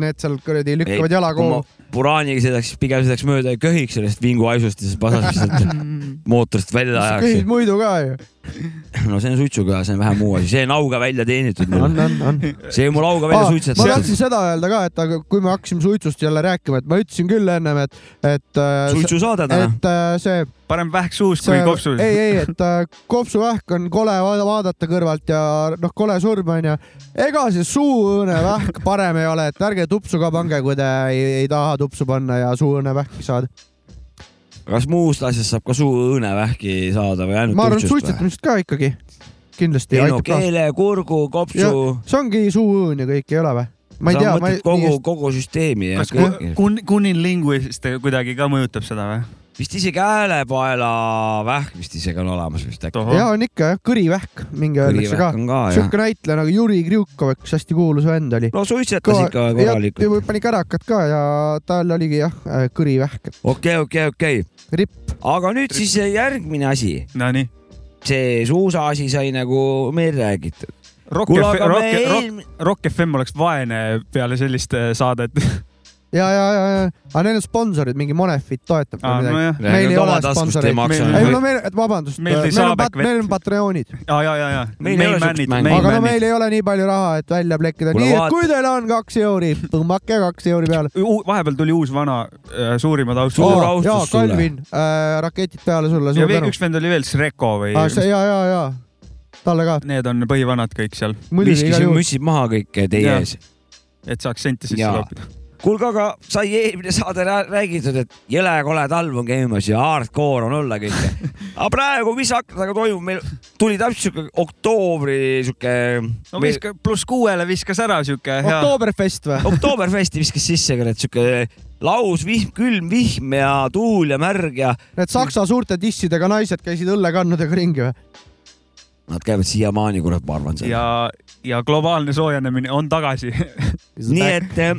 need seal kuradi lükkavad jala kogu. Buraniga sõidaks, pigem sõidaks mööda ja köhiks sellest vinguhaisust ja siis pasas lihtsalt mootorist välja ajaks köhid. muidu ka ju. no see on suitsuga, see on vähe muu asi, see on auga välja teenitud mul on,. on, on. see on mul auga välja ma suitsetatud. tahtsin seda öelda ka, et aga kui me hakkasime suitsust jälle rääkima, et ma ütlesin küll ennem, et, et. suitsusaade täna. et äh, see, parem vähk suust kui see, kopsu. ei, ei, et äh, kopsuvähk on kole va- vaadata kõrvalt ja noh, kole surm onju. ega see suuõõnevähk parem ei ole, et ärge tupsu ka pange, kui te ei, ei taha tupsu panna ja suuõõnevähki saada. kas muust asjast saab ka suuõõnevähki saada või ainult ma arvan, suitsetamisest ka ikkagi. kindlasti ei no aitab ka. keele, kurgu, kopsu. see ongi suuõõn ja kõik ei ole või? ma ei sa tea, ma mõtled kogu, kogu süsteemi ja kas kõike. kun-, kunilinguist kuidagi ka mõjutab seda või? Vist isegi häälepaela vähk vist isegi on olemas vist äkki. ja on ikka jah, kõrivähk, mingi öeldakse ka. sihuke näitleja nagu Juri Kriukov, üks hästi kuulus vend oli. no suitsetas ikka korralikult. pani kärakat ka ja tal oligi jah, kõrivähk. okei, okei, okei. ripp. aga nüüd siis järgmine asi. Nonii. see suusa asi sai nagu meil räägitud. FM, Rock FM oleks vaene peale sellist äh, saadet. ja, ja, ja, ja, aga neil on sponsorid, mingi Monefit toetab või midagi meil ei ole sponsoreid ei no meil, vabandust, Meil on meil on. Patreonid. ja, ja, ja, ja. Meil ei ole siukest mängu. aga no meil ei ole nii palju raha, et välja plekkida, nii et kui teil on kaks euri, tõmmake kaks euri peale. vahepeal tuli uus vana äh, suurimad Suur austused. austus jaa, sulle. Calvin äh,, raketid peale sulle, ja suur veel üks vend oli veel, Sreko või ja, ja, ja, ja talle ka. need on põhivanad kõik seal, juhul. müssid maha kõik teie ees. et saaks sente sisse loopida. kuulge, aga sai eelmine saade rää- räägitud, et jõle kole talv on käimas ja hardcore on olla kõike. aga praegu, mis aknaga toimub, meil tuli täpselt siuke oktoobri siuke. no viska pluss kuuele viskas ära siuke hea. Oktoberfest või? Oktoberfesti viskas sisse, kurat, siuke lausvihm, külm vihm ja tuul ja märg ja Need saksa suurte dissidega naised käisid õllekannudega ringi või? Nad käivad siiamaani, kurat, ma arvan. ja, ja globaalne soojenemine on tagasi. nii et eh,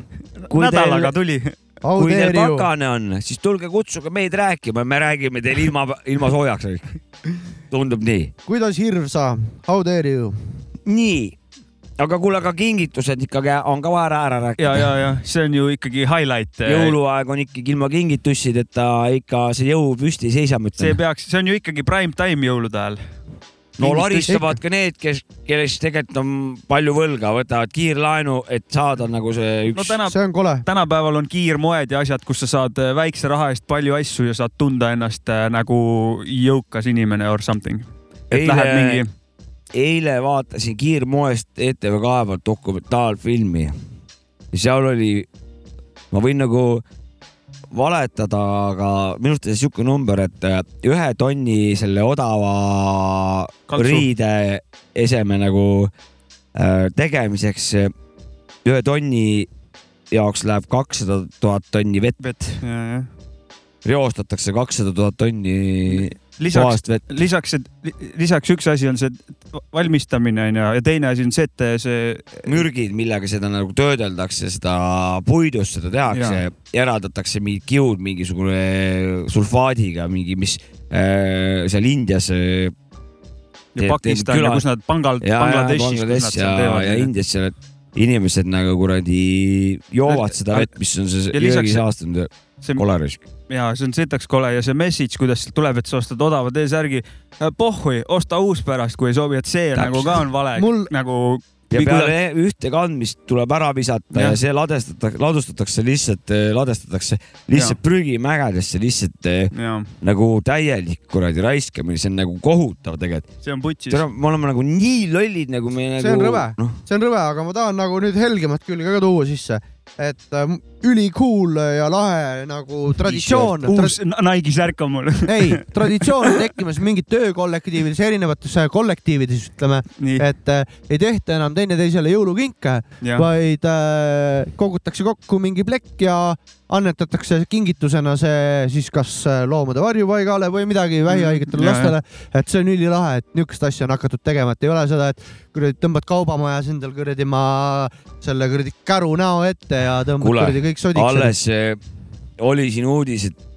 kui teil nädalaga, tuli. How kui teil pakane on, siis tulge kutsuge meid rääkima, me räägime teile ilma, ilma soojaks. tundub nii. kuidas hirv sa? How dare you? nii, aga kuule, aga kingitused ikkagi on ka vaja ära ja, rääkida. ja, ja see on ju ikkagi highlight. jõuluaeg on ikkagi ilma kingitussideta ikka see jõu püsti ei seisa, ma see peaks, see on ju ikkagi prime time jõulude ajal. No laristavad ka need, kes, kellest tegelikult on palju võlga, võtavad kiirlaenu, et saada nagu see no üks täna, see on kole. tänapäeval on kiirmoed ja asjad, kus sa saad äh, väikse raha eest palju asju ja saad tunda ennast äh, nagu jõukas inimene or something. et Eile- lähed mingi, eile vaatasin kiirmoest ETV kaevalt dokumentaalfilmi ja seal oli, ma võin nagu valetada, aga minu arust siuke number, et äh, ühe tonni selle odava Kaltsu. riide eseme nagu äh, tegemiseks äh, ühe tonni jaoks läheb kakssada tuhat tonni vett, vett, reostatakse kakssada tuhat tonni lisaks, lisaks, lisaks üks asi on see valmistamine onju ja teine asi on see, et see mürgid, millega seda nagu töödeldakse, seda puidust seda tehakse, eraldatakse mingid kiud mingisugune sulfaadiga mingi, mis äh, seal Indias äh, ja Pakistan ja kus nad ja Bangladeshis, Bangladesh ja ja. Indias seal, et inimesed nagu kuradi joovad seda vett, mis on see Ja lisaks- jõgi saastunud ja see koleris. ja see on sitaks kole ja see message, kuidas sealt tuleb, et sa ostad odava T-särgi. pohhui, osta uus pärast, kui ei sobi, et see Täpselt. nagu ka on vale Mul- nagu. ja peale ühte kandmist tuleb ära visata ja, ja see ladestatakse, ladustatakse lihtsalt, ladestatakse lihtsalt prügimägedesse, lihtsalt eh, ja nagu täielik kuradi raiskamine, see on nagu kohutav tegelikult. see on putsis. me oleme nagu nii lollid, nagu me nagu. see on rõve noh, see on rõve, aga ma tahan nagu nüüd helgemat külge ka tuua sisse, et äh, ülikool ja lahe nagu traditsioon. uus Nike'i särk on mul. ei, traditsioon on tekkimas mingid töökollektiivides, erinevates äh, kollektiivides ütleme, et äh, ei tehta enam teineteisele jõulukinke, vaid äh, kogutakse kokku mingi plekk ja annetatakse kingitusena see siis kas äh, loomade varjupaigale või midagi vähihaigetele Mm, lastele. et see on ülilahe, et niisugust asja on hakatud tegema, et ei ole seda, et kuradi tõmbad kaubamajas endal kuradi ma selle kuradi käru näo ette ja tõmbad kuradi kõik sodiks. alles eh, oli siin uudis, et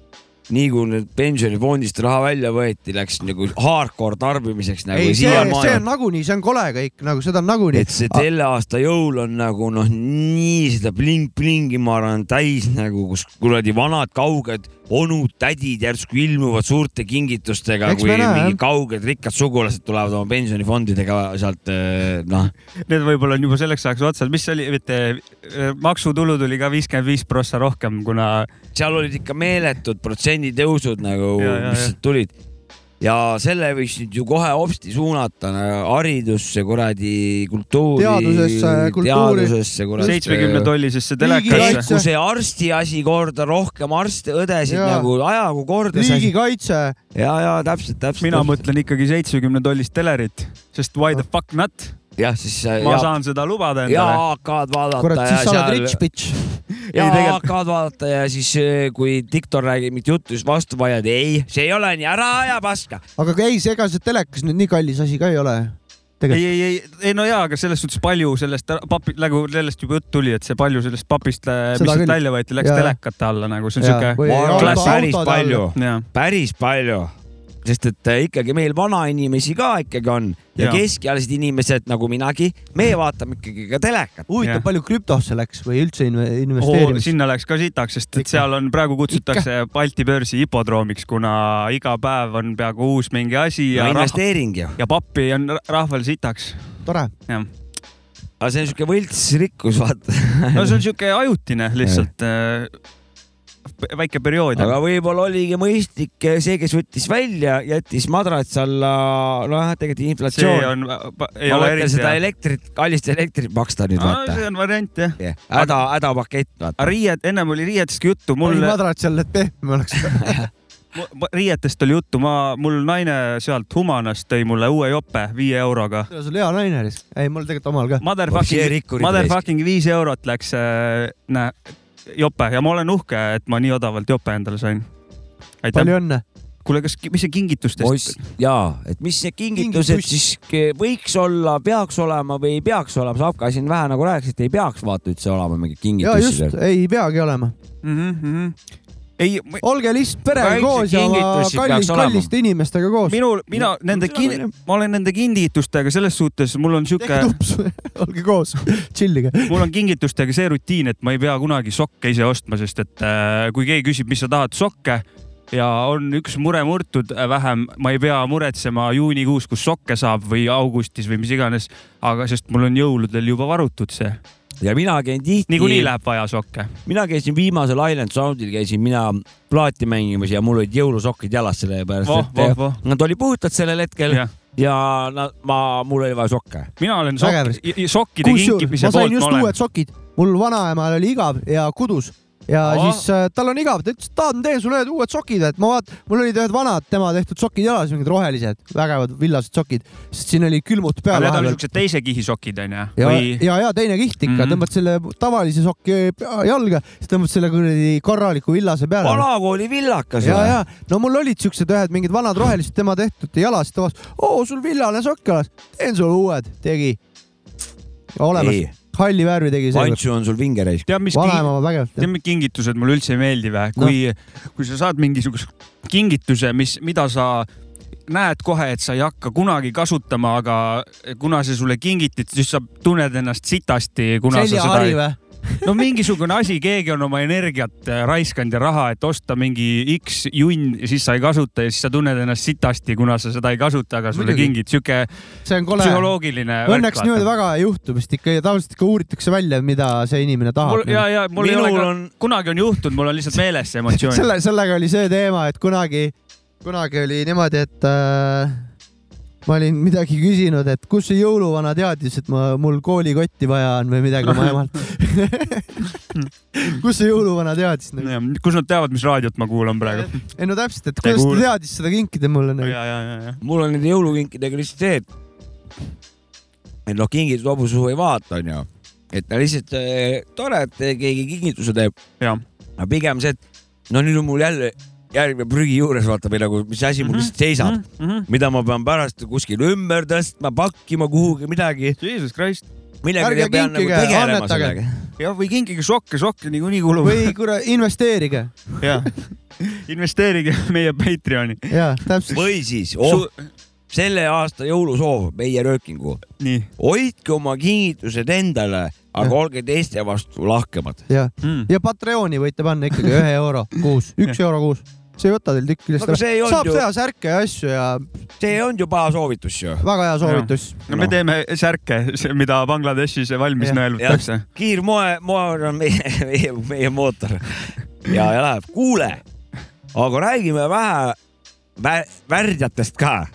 nii kui nüüd pensionifondist raha välja võeti, läks nagu hardcore tarbimiseks nagu ei, see, see on nagunii, see on kole kõik, nagu seda on nagunii. et see selle aasta jõul on nagu noh, nii seda bling-blingi, ma arvan, täis nagu, kus kuradi vanad kauged onud, tädid järsku ilmuvad suurte kingitustega, kui näe, mingi jah. kauged rikkad sugulased tulevad oma pensionifondidega sealt eh, noh, Need võib-olla on juba selleks ajaks otsas, mis oli, mitte äh, maksutulu tuli ka viiskümmend viis prossa rohkem, kuna seal olid ikka meeletud protsenditõusud nagu, mis ja. sealt tulid. Ja selle võiks nüüd ju kohe hopsti suunata haridusse, kuradi kultuuri. Teadusesse, kultuuri. seitsmekümne tollisesse telekasse. tehku see arsti asi korda, rohkem arste, õdesid Jaa. nagu ajagu korda riigikaitse, ja, ja täpselt, täpselt. mina mõtlen ikkagi seitsmekümne tollist telerit, sest why the fuck not, jah, siis äh, ma ja, saan seda lubada ja endale. AK-d vaadata kurat, ja siis sa oled seal rich bitch. ja AK-d vaadata ja siis eh, kui diktor räägib mingit juttu, siis vastu vaiad, ei, see ei ole nii, ära aja paska. aga ei, see ega see telekas nüüd nii kallis asi ka ei ole. ei, ei, ei, ei no jaa, aga selles suhtes palju sellest papi, nagu sellest juba jutt tuli, et see palju sellest papist, mis sealt välja võeti, läks Jaa. telekate alla nagu see on siuke päris palju päris palju, sest et eh, ikkagi meil vanainimesi ka ikkagi on ja Jaa. keskealised inimesed nagu minagi, me vaatame ikkagi ka telekat. Huvitav, palju krüptosse läks või üldse inve- Oo, investeerimist? sinna läks ka sitaks, sest et Ikka. seal on praegu kutsutakse Balti börsi hipodroomiks, kuna iga päev on peaaegu uus mingi asi no ja rah- investeering ju, ja pappi on ra- rahval sitaks. tore. jah, aga see on siuke võltsrikkus, vaata. no see on siuke ajutine lihtsalt äh, väike periood. aga võib-olla oligi mõistlik see, kes võttis välja, jättis madrats alla, noh, tegelikult see inflatsioon. on, ei ma ole eriti seda elektrit, kallist elektrit maksta nüüd No, vaata see. on variant jah. häda, hädapakett vaata. aga riied, ennem oli riietestki juttu, mul mul, madrats seal, et pehme oleks. riietest oli juttu, ma, mul naine sealt Humanast tõi mulle uue jope viie euroga. sul hea naine oli. ei, mul tegelikult omal ka. Motherfucking, motherfucking viis eurot läks äh,, näe, jope ja ma olen uhke, et ma nii odavalt jope endale sain. aitäh. palju õnne. kuule, kas, mis see kingitustest jaa, et mis need kingitused Kingitus. siis võiks olla, peaks olema või ei peaks olema, Savka siin vähe nagu rääkis, et ei peaks vaata üldse olema just kingitusi., ei peagi olema. mm? -hmm. ei, olge lihtsalt perega koos ja oma kingitusi kallis, peaks olema. kalliste inimestega koos. minul, mina nende seda kin- ma olen nende kingitustega selles suhtes, mul on sihuke tehke, tups, olge koos, chill'ige. mul on kingitustega see rutiin, et ma ei pea kunagi sokke ise ostma, sest et äh, kui keegi küsib, mis sa tahad, sokke ja on üks mure murtud äh, vähem, ma ei pea muretsema juunikuus, kus sokke saab või augustis või mis iganes, aga sest mul on jõuludel juba varutud see, ja mina käin tihti. niikuinii läheb vaja sokke. mina käisin viimasel Island Soundil käisin mina plaati mängimas ja mul olid jõulusokid jalas sellepärast voh, et voh. nad olid puhtad sellel hetkel ja, jah, ja nad, ma, mul oli vaja sokke. mina olen sokk, sokkide kinkimise ma sain poolt just uued. sokid, mul vanaemal oli igav ja kudus ja oh. siis äh, tal on igav, ta ütles, et tahan, teen sulle need uued sokid, et ma vaat-, mul olid ühed vanad tema tehtud sokid jalas, mingid rohelised, vägevad villased sokid, sest siin oli külmut peal Need on siuksed teise kihi sokid onju ja või,? ja, ja teine kiht ikka mm. -hmm. tõmbad selle tavalise sokki jalga, siis tõmbad selle kuradi korraliku villase peale. vanakooli villakas. ja, ja no mul olid siuksed ühed mingid vanad rohelised tema tehtud jalas, ta vastas, oo sul villane sokk jalas, teen sulle uued, tegi. olemas, halli värvi tegi seekord. Pantsu on sul vingereis. tead, mis king- kingitused mulle üldse ei meeldi või? kui no., kui sa saad mingisuguse kingituse, mis, mida sa näed kohe, et sa ei hakka kunagi kasutama, aga kuna see sulle kingiti, siis sa tunned ennast sitasti, kuna sa seda ei... no mingisugune asi, keegi on oma energiat äh, raiskanud ja raha, et osta mingi X junn ja siis sa ei kasuta ja siis sa tunned ennast sitasti, kuna sa seda ei kasuta, aga sulle kingid, sihuke see on kole. psühholoogiline. Õnneks niimoodi väga ei juhtu vist ikka ja tavaliselt ikka uuritakse välja, mida see inimene tahab. mul ja, ja mul ei Minul ole ka on-, kunagi on juhtunud, mul on lihtsalt meeles see emotsioon. selle, sellega oli see teema, et kunagi, kunagi oli niimoodi, et äh, ma olin midagi küsinud, et kus see jõuluvana teadis, et ma, mul koolikotti vaja on või midagi oma emalt. kus see jõuluvana teadis nagu?? kus nad teavad, mis raadiot ma kuulan praegu? ei no täpselt, et kuidas ta teadis seda kinkida mulle nagu. ja, ja, ja, ja. mul on nende jõulukinkidega lihtsalt see, et, et noh, kingitus hobusuhu ei vaata, onju. et ta lihtsalt äh, tore, et keegi kingituse teeb. Aga pigem see, et no nüüd on mul jälle järgmine prügi juures, vaata või nagu, mis asi mul Mhm. lihtsalt seisab, mm -hmm. mida ma pean pärast kuskil ümber tõstma, pakkima kuhugi midagi, Jesus Christ. millega Ärge ma pean nagu kinkige, tegelema annetage. sellega. jah, või kingige sokke, sokke niikuinii kulub. või kuule, investeerige. jah, investeerige meie Patreoni. jaa, täpselt. või siis oh, selle aasta jõulusoov meie röökingu. hoidke oma kingitused endale, aga olge teiste vastu lahkemad. ja Mm., ja Patreoni võite panna ikkagi ühe euro kuus, üks euro kuus. See ei võta teil tükk küljest ei olnud saab ju- teha särke ja asju ja see on ju paha soovitus ju. väga hea soovitus. no me teeme särke, mida Bangladeshis valmis nõelutakse. kiirmoe, moe on meie, meie, meie mootor ja, ja läheb. kuule, aga räägime vähe vä värdjatest ka.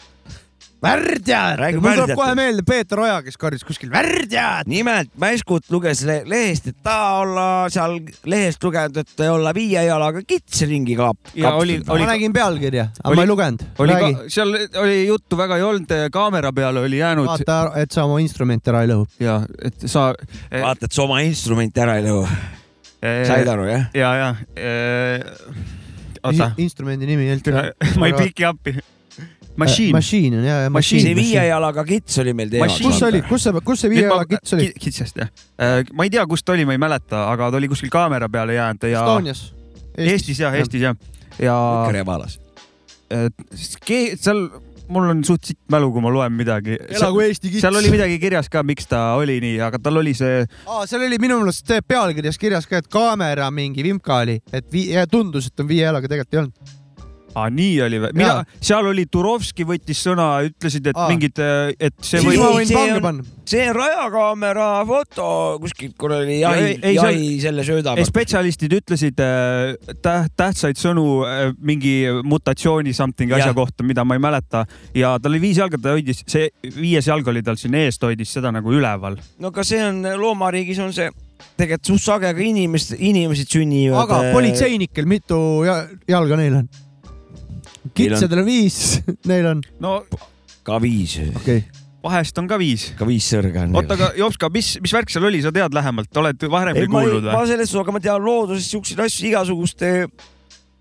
värdjad, mul tuleb kohe meelde Peeter Oja, kes karjus kuskil värdjad. nimelt Mäskut luges le lehest, et ta olla seal lehest lugenud, et olla viie jalaga kits ringi kaap-. Ja oli- ma nägin pealkirja, aga Oli- ma ei lugenud. oli ka, seal oli juttu väga ei olnud, kaamera peale oli jäänud vaata, et sa oma instrumente ära ei lõhu. ja et sa. vaata, et sa oma instrumenti ära ei lõhu. said aru jah? ja, ja. oota, instrumendi nimi ei olnud. ma ei piki appi. Machine. Machine on ja, ja Machine. See viie jalaga kits oli meil teemaks. kus see oli, kus see, kus see viie jala kits oli? kitsast jah. ma ei tea, kus ta oli, ma ei mäleta, aga ta oli kuskil kaamera peale jäänud ja. Estonias. Eestis jah, Eestis jah. ja Krevalas. seal, mul on suht sitt mälu, kui ma loen midagi. elagu Eesti kits. seal oli midagi kirjas ka, miks ta oli nii, aga tal oli see, aa, seal oli minu meelest pealkirjas kirjas ka, et kaamera mingi vimka oli, et vii- ja tundus, et on viie jalaga, tegelikult ei olnud. Aa nii oli või? mina seal oli Turovski võttis sõna, ütlesid, et Aa. mingid, et see siis võib ma võin see pange on- panna. see on rajakaamera foto kuskilt kuradi Ja jahi ei-, ei, seal- jahi selle sööda Ei,. spetsialistid ütlesid äh, täht, tähtsaid sõnu äh, mingi mutatsiooni something asja Jah. kohta, mida ma ei mäleta ja tal oli viis jalga, ta hoidis, see viies jalg oli tal siin eest, hoidis seda nagu üleval. no aga see on loomariigis on see tegelikult suht sage, aga inimesed, inimesed sünnivad. aga politseinikel mitu ja- jalga neil on? Kitsedel on viis, neil on, no ka viis, okei okay.. vahest on ka viis. ka viis sõrga on. oota, aga Jopska, mis, mis värk seal oli, sa tead lähemalt, oled varemgi ei, ma, kuulnud ma või? selles suhtes, aga ma tean looduses siukseid asju igasuguste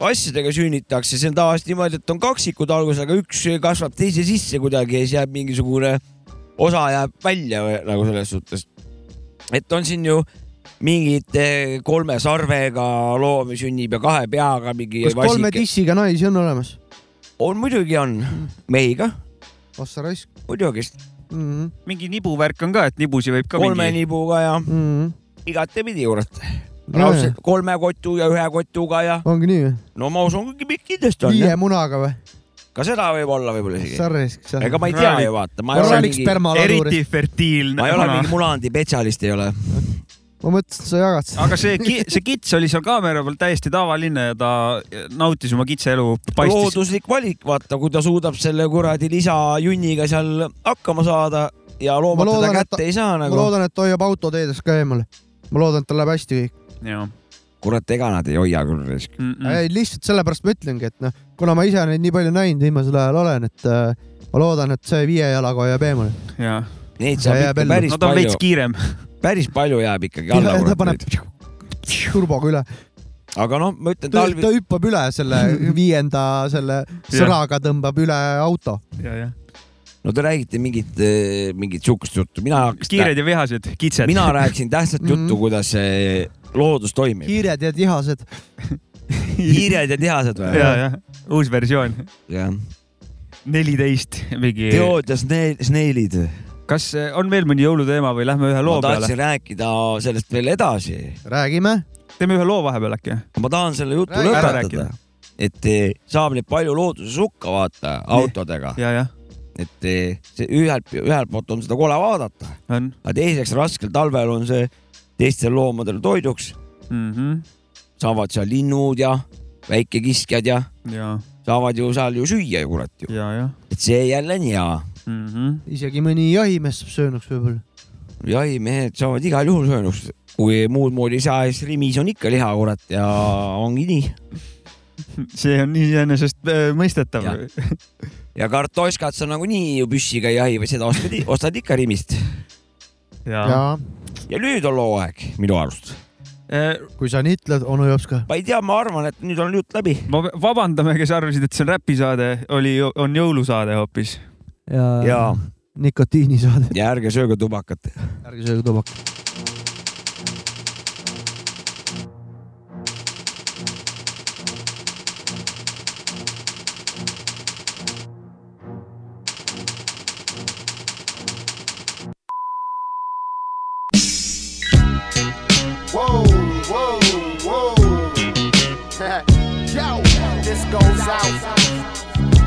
asjadega sünnitakse, see on tavaliselt niimoodi, et on kaksikud alguses, aga üks kasvab teise sisse kuidagi ja siis jääb mingisugune osa jääb välja või, nagu selles suhtes. et on siin ju mingid kolme sarvega loomi sünnib ja kahe peaga mingi kas kolme vasike. tissiga naisi on olemas? On muidugi on, mehi ka, ossa raisk muidugi, mm. -hmm. mingi nibuvärk on ka, et nibusi võib ka kolme mingi. nibuga ja Mm -hmm. igatepidi kurat. Raudselt kolme kotu ja ühe kotuga ja ongi nii või? no ma usun, kindlasti on viie munaga või? ka seda võib olla võib-olla isegi. sa raisk, sa. ega ma ei tea ju vaata, eriti. fertiilne ma ei ole mingi munandi spetsialist ei ole. Ma mõtlesin, et sa jagad seda. aga see, see kits oli seal kaamera peal täiesti tavaline ja ta nautis oma kitseelu, looduslik valik, vaata, kui ta suudab selle kuradi lisajunniga seal hakkama saada ja loomad Ma teda kätte ta- ei saa ma nagu. loodan, et ta hoiab autoteedest ka eemale. ma loodan, et tal läheb hästi kõik kurat, ega nad ei hoia küll risk. Mm. ei, lihtsalt sellepärast ma ütlengi, et noh, kuna ma ise neid nii palju näinud viimasel ajal olen, et äh, ma loodan, et see viie jalaga hoiab eemale. jah. Neid Ja saab ikka päris no ta on veits palju, kiirem. Päris palju jääb ikkagi alla ta paneb turboga üle, aga noh, ma ütlen ta, talvi ta, hüppab üle selle viienda selle sõraga tõmbab üle auto. no te räägite mingit, mingit sihukest juttu, mina hakkasin, kiired ja vihased, kitsed. mina rääkisin tähtsat juttu, Mhm. kuidas see loodus toimib. kiired ja tihased. hiired ja tihased või? ja, jah, uus versioon, jah. neliteist mingi. teod ja snee- sneilid. Kas eh, on veel mõni jõuluteema või lähme ühe ma loo peale tahtsin? rääkida sellest veel edasi. räägime. teeme ühe loo vahepeal äkki? ma tahan selle jutu Räägi. Lõpetada et eh, saab neid palju looduses hukka vaata autodega, et eh, see ühelt, ühelt poolt on seda kole vaadata, aga teiseks raskel talvel on see teistel loomadel toiduks, mm. -hmm. saavad seal linnud ja väikekiskjad ja ja, saavad ju seal ju süüa ju kurat ju, et see jälle on hea. mm. -hmm. isegi mõni jahimees saab söönuks võib-olla. jahimehed saavad igal juhul söönuks, kui muud moodi ei saa, siis Rimis on ikka liha kurat ja ongi nii. see on iseenesest äh, mõistetav. ja kartoškat sa nagunii ju püssiga ei jahi, vaid seda ostad, ostad ikka Rimist. ja, ja ja nüüd on loo aeg minu arust. ja.. kui sa nii ütled, onu Jops ka. ma ei tea, ma arvan, et nüüd on jutt läbi. ma vabandame, kes arvasid, et see on räpisaade, oli, on jõulusaade hoopis. Ja, ja, nikotiinisaade. ja ärge sööge tubakat. ärge sööge tubakat.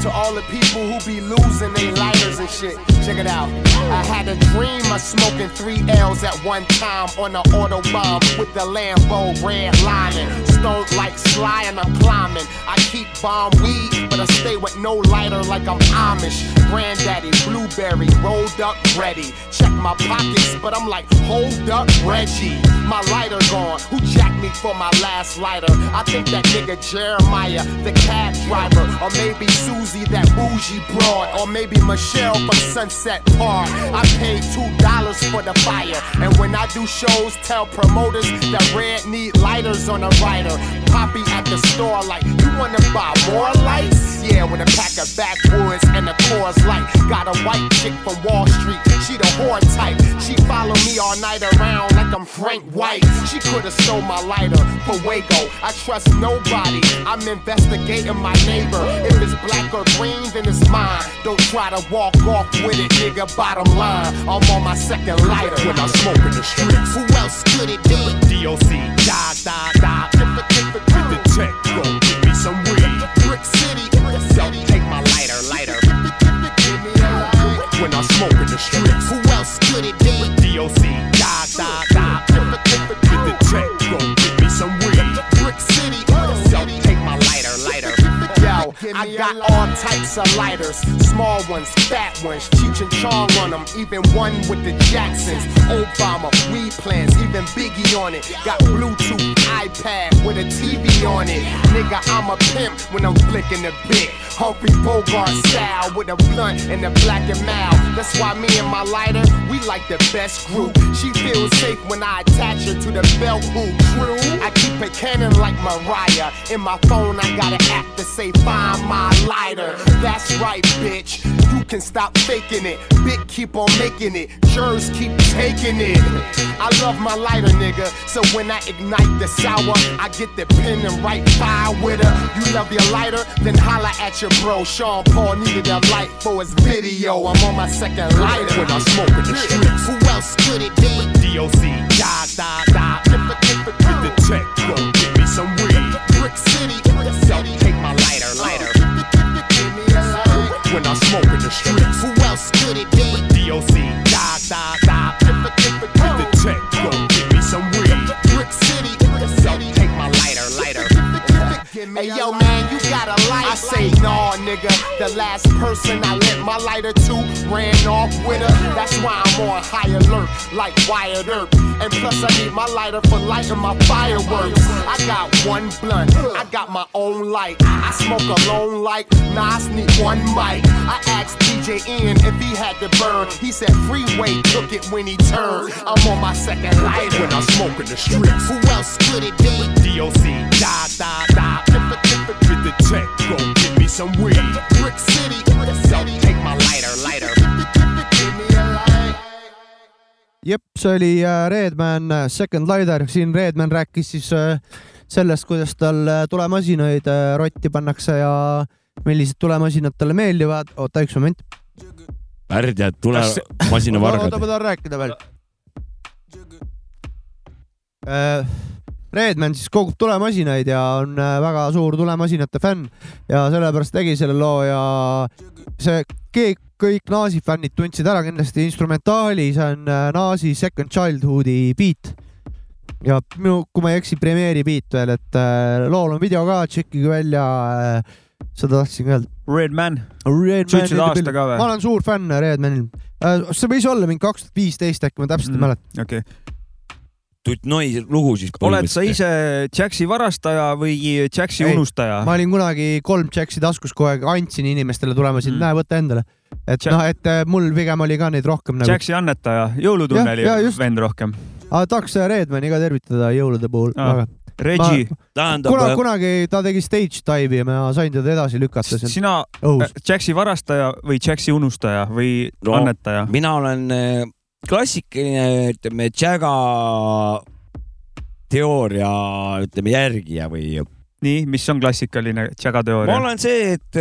To all the people who be losing their lighters and shit. Check it out. I had a dream of smoking three L's at one time on an autobahn with the Lambo red lining. Stoned like Sly and I'm climbing. I keep bomb weed, I stay with no lighter like I'm Amish. Granddaddy, blueberry, rolled up, ready. Check my pockets, but I'm like, hold up, Reggie. My lighter gone. Who jacked me for my last lighter? I think that nigga Jeremiah, the cab driver, or maybe Susie, that bougie broad, or maybe Michelle from Sunset Park. I paid two dollars for the fire, and when I do shows, tell promoters that Red need lighters on a rider. Poppy at the store, like, you wanna buy more lights? Yeah, with a pack of backwoods and a Coors Light. Got a white chick from Wall Street, she the whore type. She follow me all night around like I'm Frank White. She could've stole my lighter for Waco. I trust nobody. I'm investigating my neighbor. If it's black or green, then it's mine. Don't try to walk off with it, nigga. Bottom line, I'm on my second lighter when I smoke in the streets. Who else could it be? DOC, die, die, die. Get the check, go get me some weed. I got all types of lighters. Small ones, fat ones, Cheech and Chong on them. Even one with the Jacksons. Obama, weed plans, even Biggie on it. Got Bluetooth, iPad with a TV on it. Nigga, I'm a pimp when I'm flicking the bit. Humphrey Bogart style with a blunt and a black and mild. That's why me and my lighter, we like the best group. She feels safe when I attach her to the belt hoop. True, I keep a cannon like Mariah. In my phone, I got an app to say find my lighter. That's right, bitch. You can stop faking it. Big keep on making it. Jurors keep taking it. I love my lighter, nigga. So when I ignite the sour, I get the pen and write fire with her. You love your lighter? Then holla at your bro. Sean Paul needed a light for his video. I'm on my second lighter when I smoke in the streets. Who else could it be? DOC, die, die, die. Get the check, go get me some weed. Brick City, When I smoke in the streets. Who else could it be? DOC, die, die, die. Get the check, go get me some weed. Brick City, yo, take my lighter, lighter. Hey yo man, I say nah, nigga. The last person I lent my lighter to ran off with her. That's why I'm on high alert, like Wired Earp. And plus I need my lighter for lighting my fireworks. I got one blunt, I got my own light. I smoke alone like Nas need one mic. I asked DJ Ian if he had to burn. He said Freeway took it when he turned. I'm on my second lighter when I smoke in the streets. Who else could it be? DOC, die, die, die. Check, go get me some weed. Brick City, yo, take my lighter, lighter. Give me a light. jep, see oli äh, Redman äh, Second Lighter, siin Redman rääkis siis äh, sellest, kuidas tal tulemasinaid rotti pannakse ja millised tulemasinad talle meeldivad. oota üks moment. värdjad, tule Kas- masinavargad oota, ma. tahan rääkida veel. Redman siis kogub tulemasinaid ja on äh, väga suur tulemasinate fänn ja sellepärast tegi selle loo ja see keegi, kõik Naasi fännid tundsid ära kindlasti instrumentaali, see on äh, Naasi Second Childhoodi beat. ja minu, kui ma ei eksi, premeeri beat veel, et äh, lool on video ka, tšekkige välja seda tahtsin öelda. Redman. Ütlesid aasta ka või? ma olen suur fänn Redmanil see võis olla mingi kaks tuhat viisteist äkki, ma täpselt ei mäleta. okei. Tutt Noi lugu siis. oled sa ise Jaxi varastaja või Jaxi unustaja? ma olin kunagi kolm Jaxi taskus kogu aeg, andsin inimestele tulemasid mm., näe, võta endale. et Jack- noh, et äh, mul pigem oli ka neid rohkem nagu. Jaxi annetaja, jõulutunneli Jah, ja just. vend rohkem. aga tahaks Redmani ka tervitada jõulude puhul Aa, väga. Reggie, kuna, kunagi ta tegi stage dive'i ja ma sain teda edasi lükata sina äh, Jaxi varastaja või Jaxi unustaja või No, annetaja? mina olen äh, klassikaline, ütleme, Jaga teooria, ütleme järgija või. nii, mis on klassikaline Jaga ma teooria? olen see, et,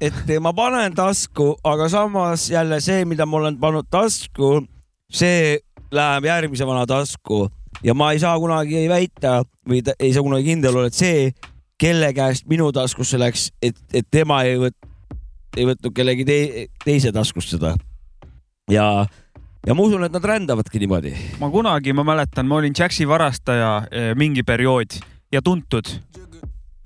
et ma panen tasku, aga samas jälle see, mida ma olen pannud tasku, see läheb järgmise vana tasku ja ma ei saa kunagi väita või ta- ei saa kunagi kindel olla, et see kelle käest minu taskusse läks, et, et tema ei võt-, ei võtnud kellegi te, teise taskust seda. ja, ja ma usun, et nad rändavadki niimoodi. ma kunagi, ma mäletan, ma olin Jaxi varastaja eh, mingi periood ja tuntud,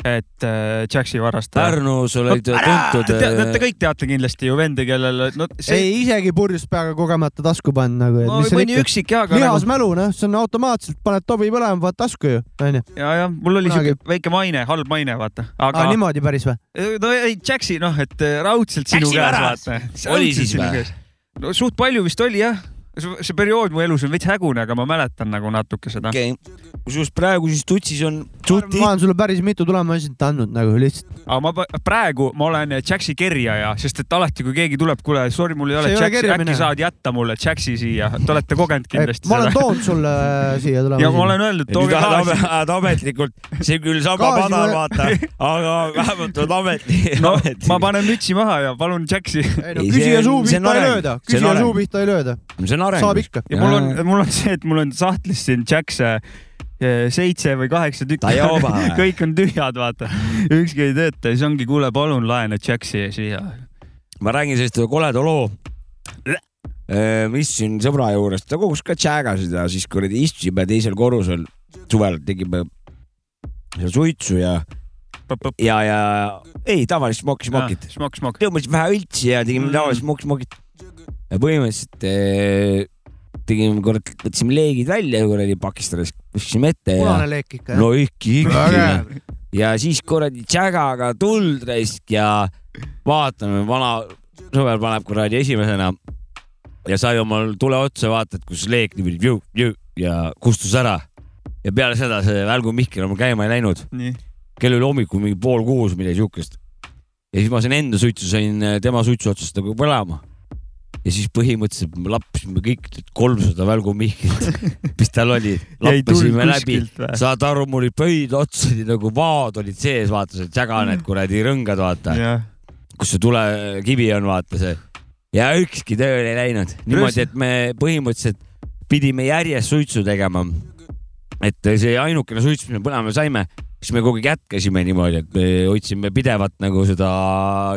et eh, Jaxi varastaja. Pärnus olid tuntud. Te, te, te kõik teate kindlasti ju vendi, kellel, no see ei, isegi purjus peaga kogemata tasku pannud nagu. no, mõni üksik jah, aga lihas nagu, mälu, noh, see on automaatselt, paned tobi põlema, paned tasku ju, onju. ja, ja mul oli Kunagi- siuke väike maine, halb maine, vaata. aa, aga niimoodi päris või? no ei, Jaxi, noh, et eh, raudselt sinu käes, vaata. Oli siis või?? No suht palju vist oli jah. see periood mu elus on veits hägune, aga ma mäletan nagu natuke seda. okay., kusjuures praegu siis Tutsis on suti ma olen sulle päris mitu tulemasinet andnud nagu lihtsalt. aga ma praegu ma olen Jaxi kerjaja, sest et alati, kui keegi tuleb, kuule, sorry, mul ei ole Jaxi, äkki saad jätta mulle Jaxi siia, te olete kogenud kindlasti ma olen toonud sulle äh, siia tulema. ja ma olen öelnud, tooge tahad gaasi. tahad ametlikult, see küll Gaasi padar, vaata, aga vähemalt on ameti, no ma panen mütsi maha ja palun Jaxi. ei no Ei, küsija suu pihta ei lööda, küsija suu pihta ei lööda. see on areng. saab ikka. ja mul on, mul on see, et mul on sahtlis siin Jax'e eh, seitse või kaheksa tükki kõik on tühjad, vaata. ükski ei tööta ja siis ongi, kuule, palun laena Jaxi siia. ma räägin sellest ühe koleda loo. ma istusin sõbra juures, ta kogus ka tšäägasid ja siis kuradi istusime teisel korrusel suvel, tegime suitsu ja, ja, ja ei tavalist smokk-smokit. smokk, smokk. tõmbasime vähe õltsi ja tegime Mm. tavalist smokk-smokit. põhimõtteliselt eh, tegime kurat, võtsime leegid välja kuradi pakistades, viskasime ette ja punane leek ikka, jah? no ikka, ikka ja siis kuradi tšägaga tuld raisk ja vaatame, vana sõber paneb kuradi esimesena ja sai omal tule otsa, vaatad, kus leek niimoodi ja kustus ära. ja peale seda see Välgu Mihkel mul käima ei läinud, kell oli hommikul mingi pool kuus, midagi siukest. ja siis ma sain enda suitsu, sain tema suitsu otsast nagu põlema. Ja siis põhimõtteliselt me lappisime kõik need kolmsada Välgu Mihklit, mis tal oli, lappasime läbi. saad aru, mul olid pöid ots olid nagu vaad olid sees, vaata see tšäga need kuradi rõngad, vaata, jah, kus see tulekivi on, vaata see. ja ükski tööle ei läinud, niimoodi, et me põhimõtteliselt pidime järjest suitsu tegema. et see ainukene suits, mis me põlema saime, siis me kogu aeg jätkasime niimoodi, et me hoidsime pidevalt nagu seda,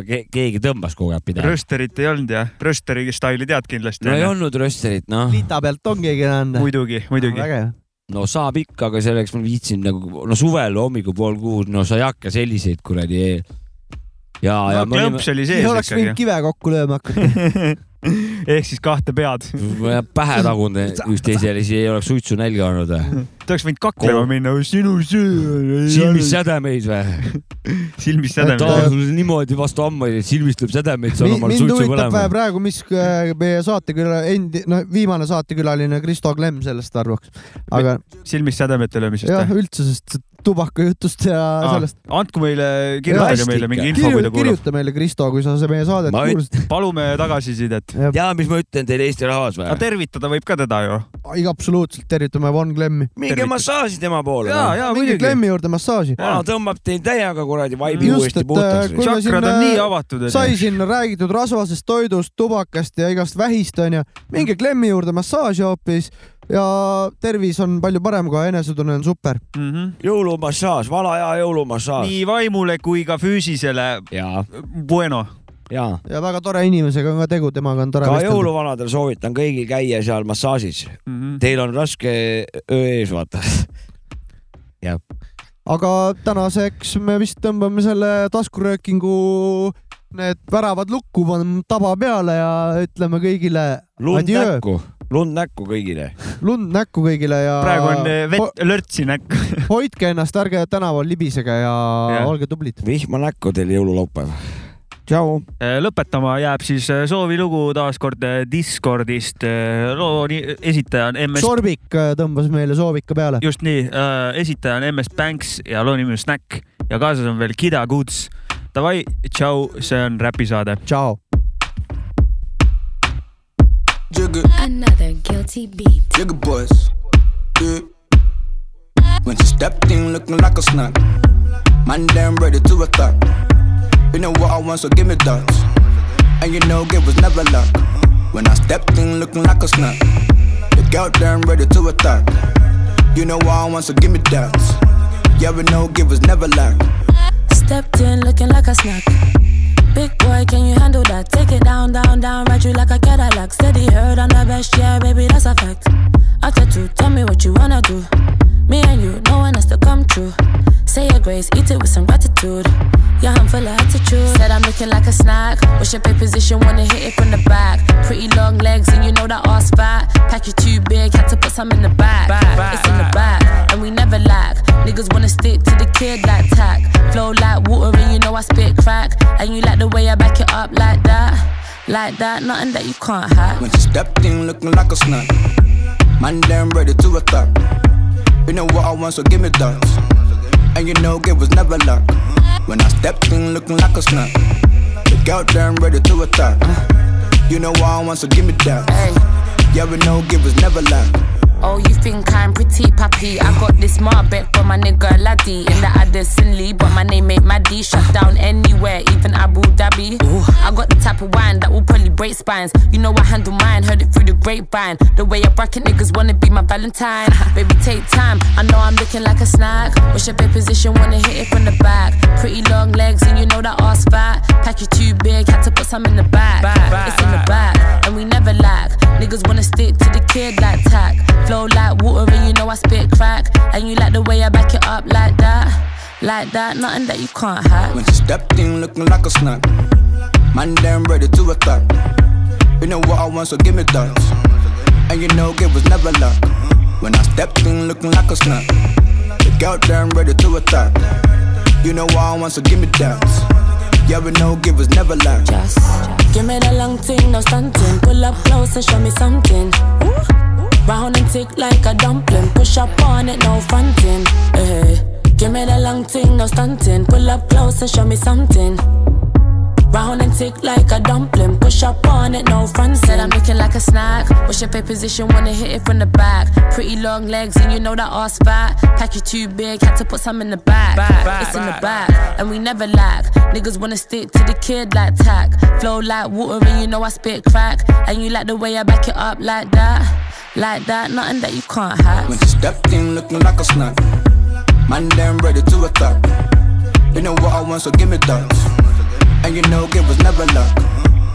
keegi tõmbas kogu aeg pidevalt. rösterit ei olnud jah, rösteri staili tead kindlasti no ei. olnud rösterit, noh, liita pealt on keegi anda. muidugi, muidugi. vägev. no saab ikka, aga selleks ma viitsin nagu, no suvel hommikul pool kuus, no sa ei hakka selliseid kuradi. ja, ja no olime klõmps oli sees oleks võinud kive kokku lööma hakata. ehk siis kahte pead. pähe tagunud üksteisele, siis ei oleks suitsu nälga olnud või? ta oleks võinud kaklema minna, sinu süü. silmis. sädemeid või? silmis ta sädemeid. on niimoodi vastu hambaid, et silmist tuleb sädemeid, sa mind omal mind suitsu huvitab põlema. praegu, mis äh, meie saateküla, endi, no viimane saatekülaline Kristo Klemm sellest arvaks. aga silmis sädemete löömisest jah, või? üldse sellest tubakajutust ja sellest. andku meile, kirjutage meile mingi info, kui ta kuulab. kirjuta meile, Kristo, kui sa see meie saadet Ma kuulasid. palume tagasisidet. ja mis ma ütlen teile Eesti rahvas või tervitada võib ka teda ju. absoluutselt tervitame Von Klemmi. minge massaaži tema poole. ja, ja muidugi. Klemmi juurde massaaži. vana tõmbab teil täiega kuradi vaibi uuesti puhtaks äh, tšakrad siin, on nii avatud, sai siin räägitud rasvasest toidust, tubakast ja igast vähist onju. minge Klemmi juurde massaaži hoopis ja tervis on palju parem, kui enesetunne on super. jõulumassaaž, vana hea jõulumassaaž. Nii vaimule kui ka füüsisele. ja, Bueno. ja ja väga tore inimesega on ka tegu, temaga on tore ka vestelda. jõuluvanadel soovitan kõigil käia seal massaažis. Mhm. Teil on raske öö ees, vaata. aga tänaseks me vist tõmbame selle taskuröökingu need väravad lukku, paneme taba peale ja ütleme kõigile lund näkku, lund näkku kõigile. lund näkku kõigile ja praegu on eh, vett, lörtsi näkku. hoidke ennast, ärge tänaval libisege ja, ja. Olge tublid. vihma näkku teil jõululaupäev. tšau. Eh, lõpetama jääb siis eh, soovilugu taaskord Discordist. loo esitaja on MS, Sorbik tõmbas meile soovika peale. just nii, esitaja on MS Banks ja loo nimi on Snack ja kaasas on veel Kida Goods. Davai, tšau, see on räpisaade. tšau. Jigga, Another guilty beat. jigga boys. Yeah. When she stepped in looking like a snack. Man, damn ready to attack. You know what I want, so give me that. And you know, it was never luck. When I stepped in looking like a snack. The girl damn ready to attack. You know what I want, so give me that. Yeah, we know, give was never lack. stepped in looking like a snack. Big boy, can you handle that? Take it down, down, down, ride you like a Cadillac. Steady heard on the best, yeah, baby, that's a fact. After two, tell me what you wanna do. Me and you, no one has to come true. Say your grace, eat it with some gratitude. I'm full of attitude. Said I'm looking like a snack. What's your pay position? Wanna hit it from the back. Pretty long legs, and you know that ass fat. Pack you too big, had to put some in the back. It's in the back, and we never lack. Niggas wanna stick to the kid like tack. Flow like water, and you know I spit crack. And you like the way I back it up like that. Like that, nothing that you can't hack. When she stepped in looking like a snack. Man, damn ready to attack. You know what I want, so give me that. And you know it was never luck. When I stepped in looking like a snack. The girl damn ready to attack. You know I want, so give me that. Yeah, we know it was never luck. Oh, you think I'm pretty pappy? I got this Marbet from my nigga Laddie in the Addison Lee, but my name ain't Maddie. Shut down anywhere, even Abu Dhabi. I got the type of wine that will probably break spines. You know I handle mine, heard it through the grapevine. The way I bracket niggas wanna be my Valentine. Baby, take time. I know I'm looking like a snack. What's your big position? Wanna hit it from the back. Pretty long legs, and you know that ass fat. Pack you too big, had to put some in the back. It's in the back, and we never lack. Niggas wanna stick to the kid like tack. Flow like water, and you know I spit crack. And you like the way I back it up like that. Like that, nothing that you can't hack. When she stepped in looking like a snack. Man, damn ready to attack. You know what I want, so give me that. And you know it was never luck. When I stepped in looking like a snack. The girl damn ready to attack. You know what I want, so give me that. Yeah, we know givers never luck. Just give me the long thing, no stunting. Pull up close and show me something. Round and tick like a dumpling. Push up on it, no fronting. Hey, give me the long thing, no stunting. Pull up close and show me something. Round and tick like a dumpling. Push up on it, no front. Said I'm looking like a snack. What's your pay position? Wanna hit it from the back. Pretty long legs, and you know that ass fat. Pack you too big, had to put some in the back. it's in the back, and we never lack. Niggas wanna stick to the kid like tack. Flow like water, and you know I spit crack. And you like the way I back it up like that. Like that, nothing that you can't hack. When she stepped in looking like a snack. Man, damn ready to attack. You know what I want, so give me that. And you know it was never luck.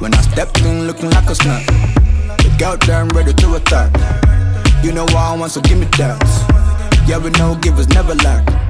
When I stepped in looking like a snack. The girl damn ready to attack. You know I want, so give me that. Yeah, we know it was never luck.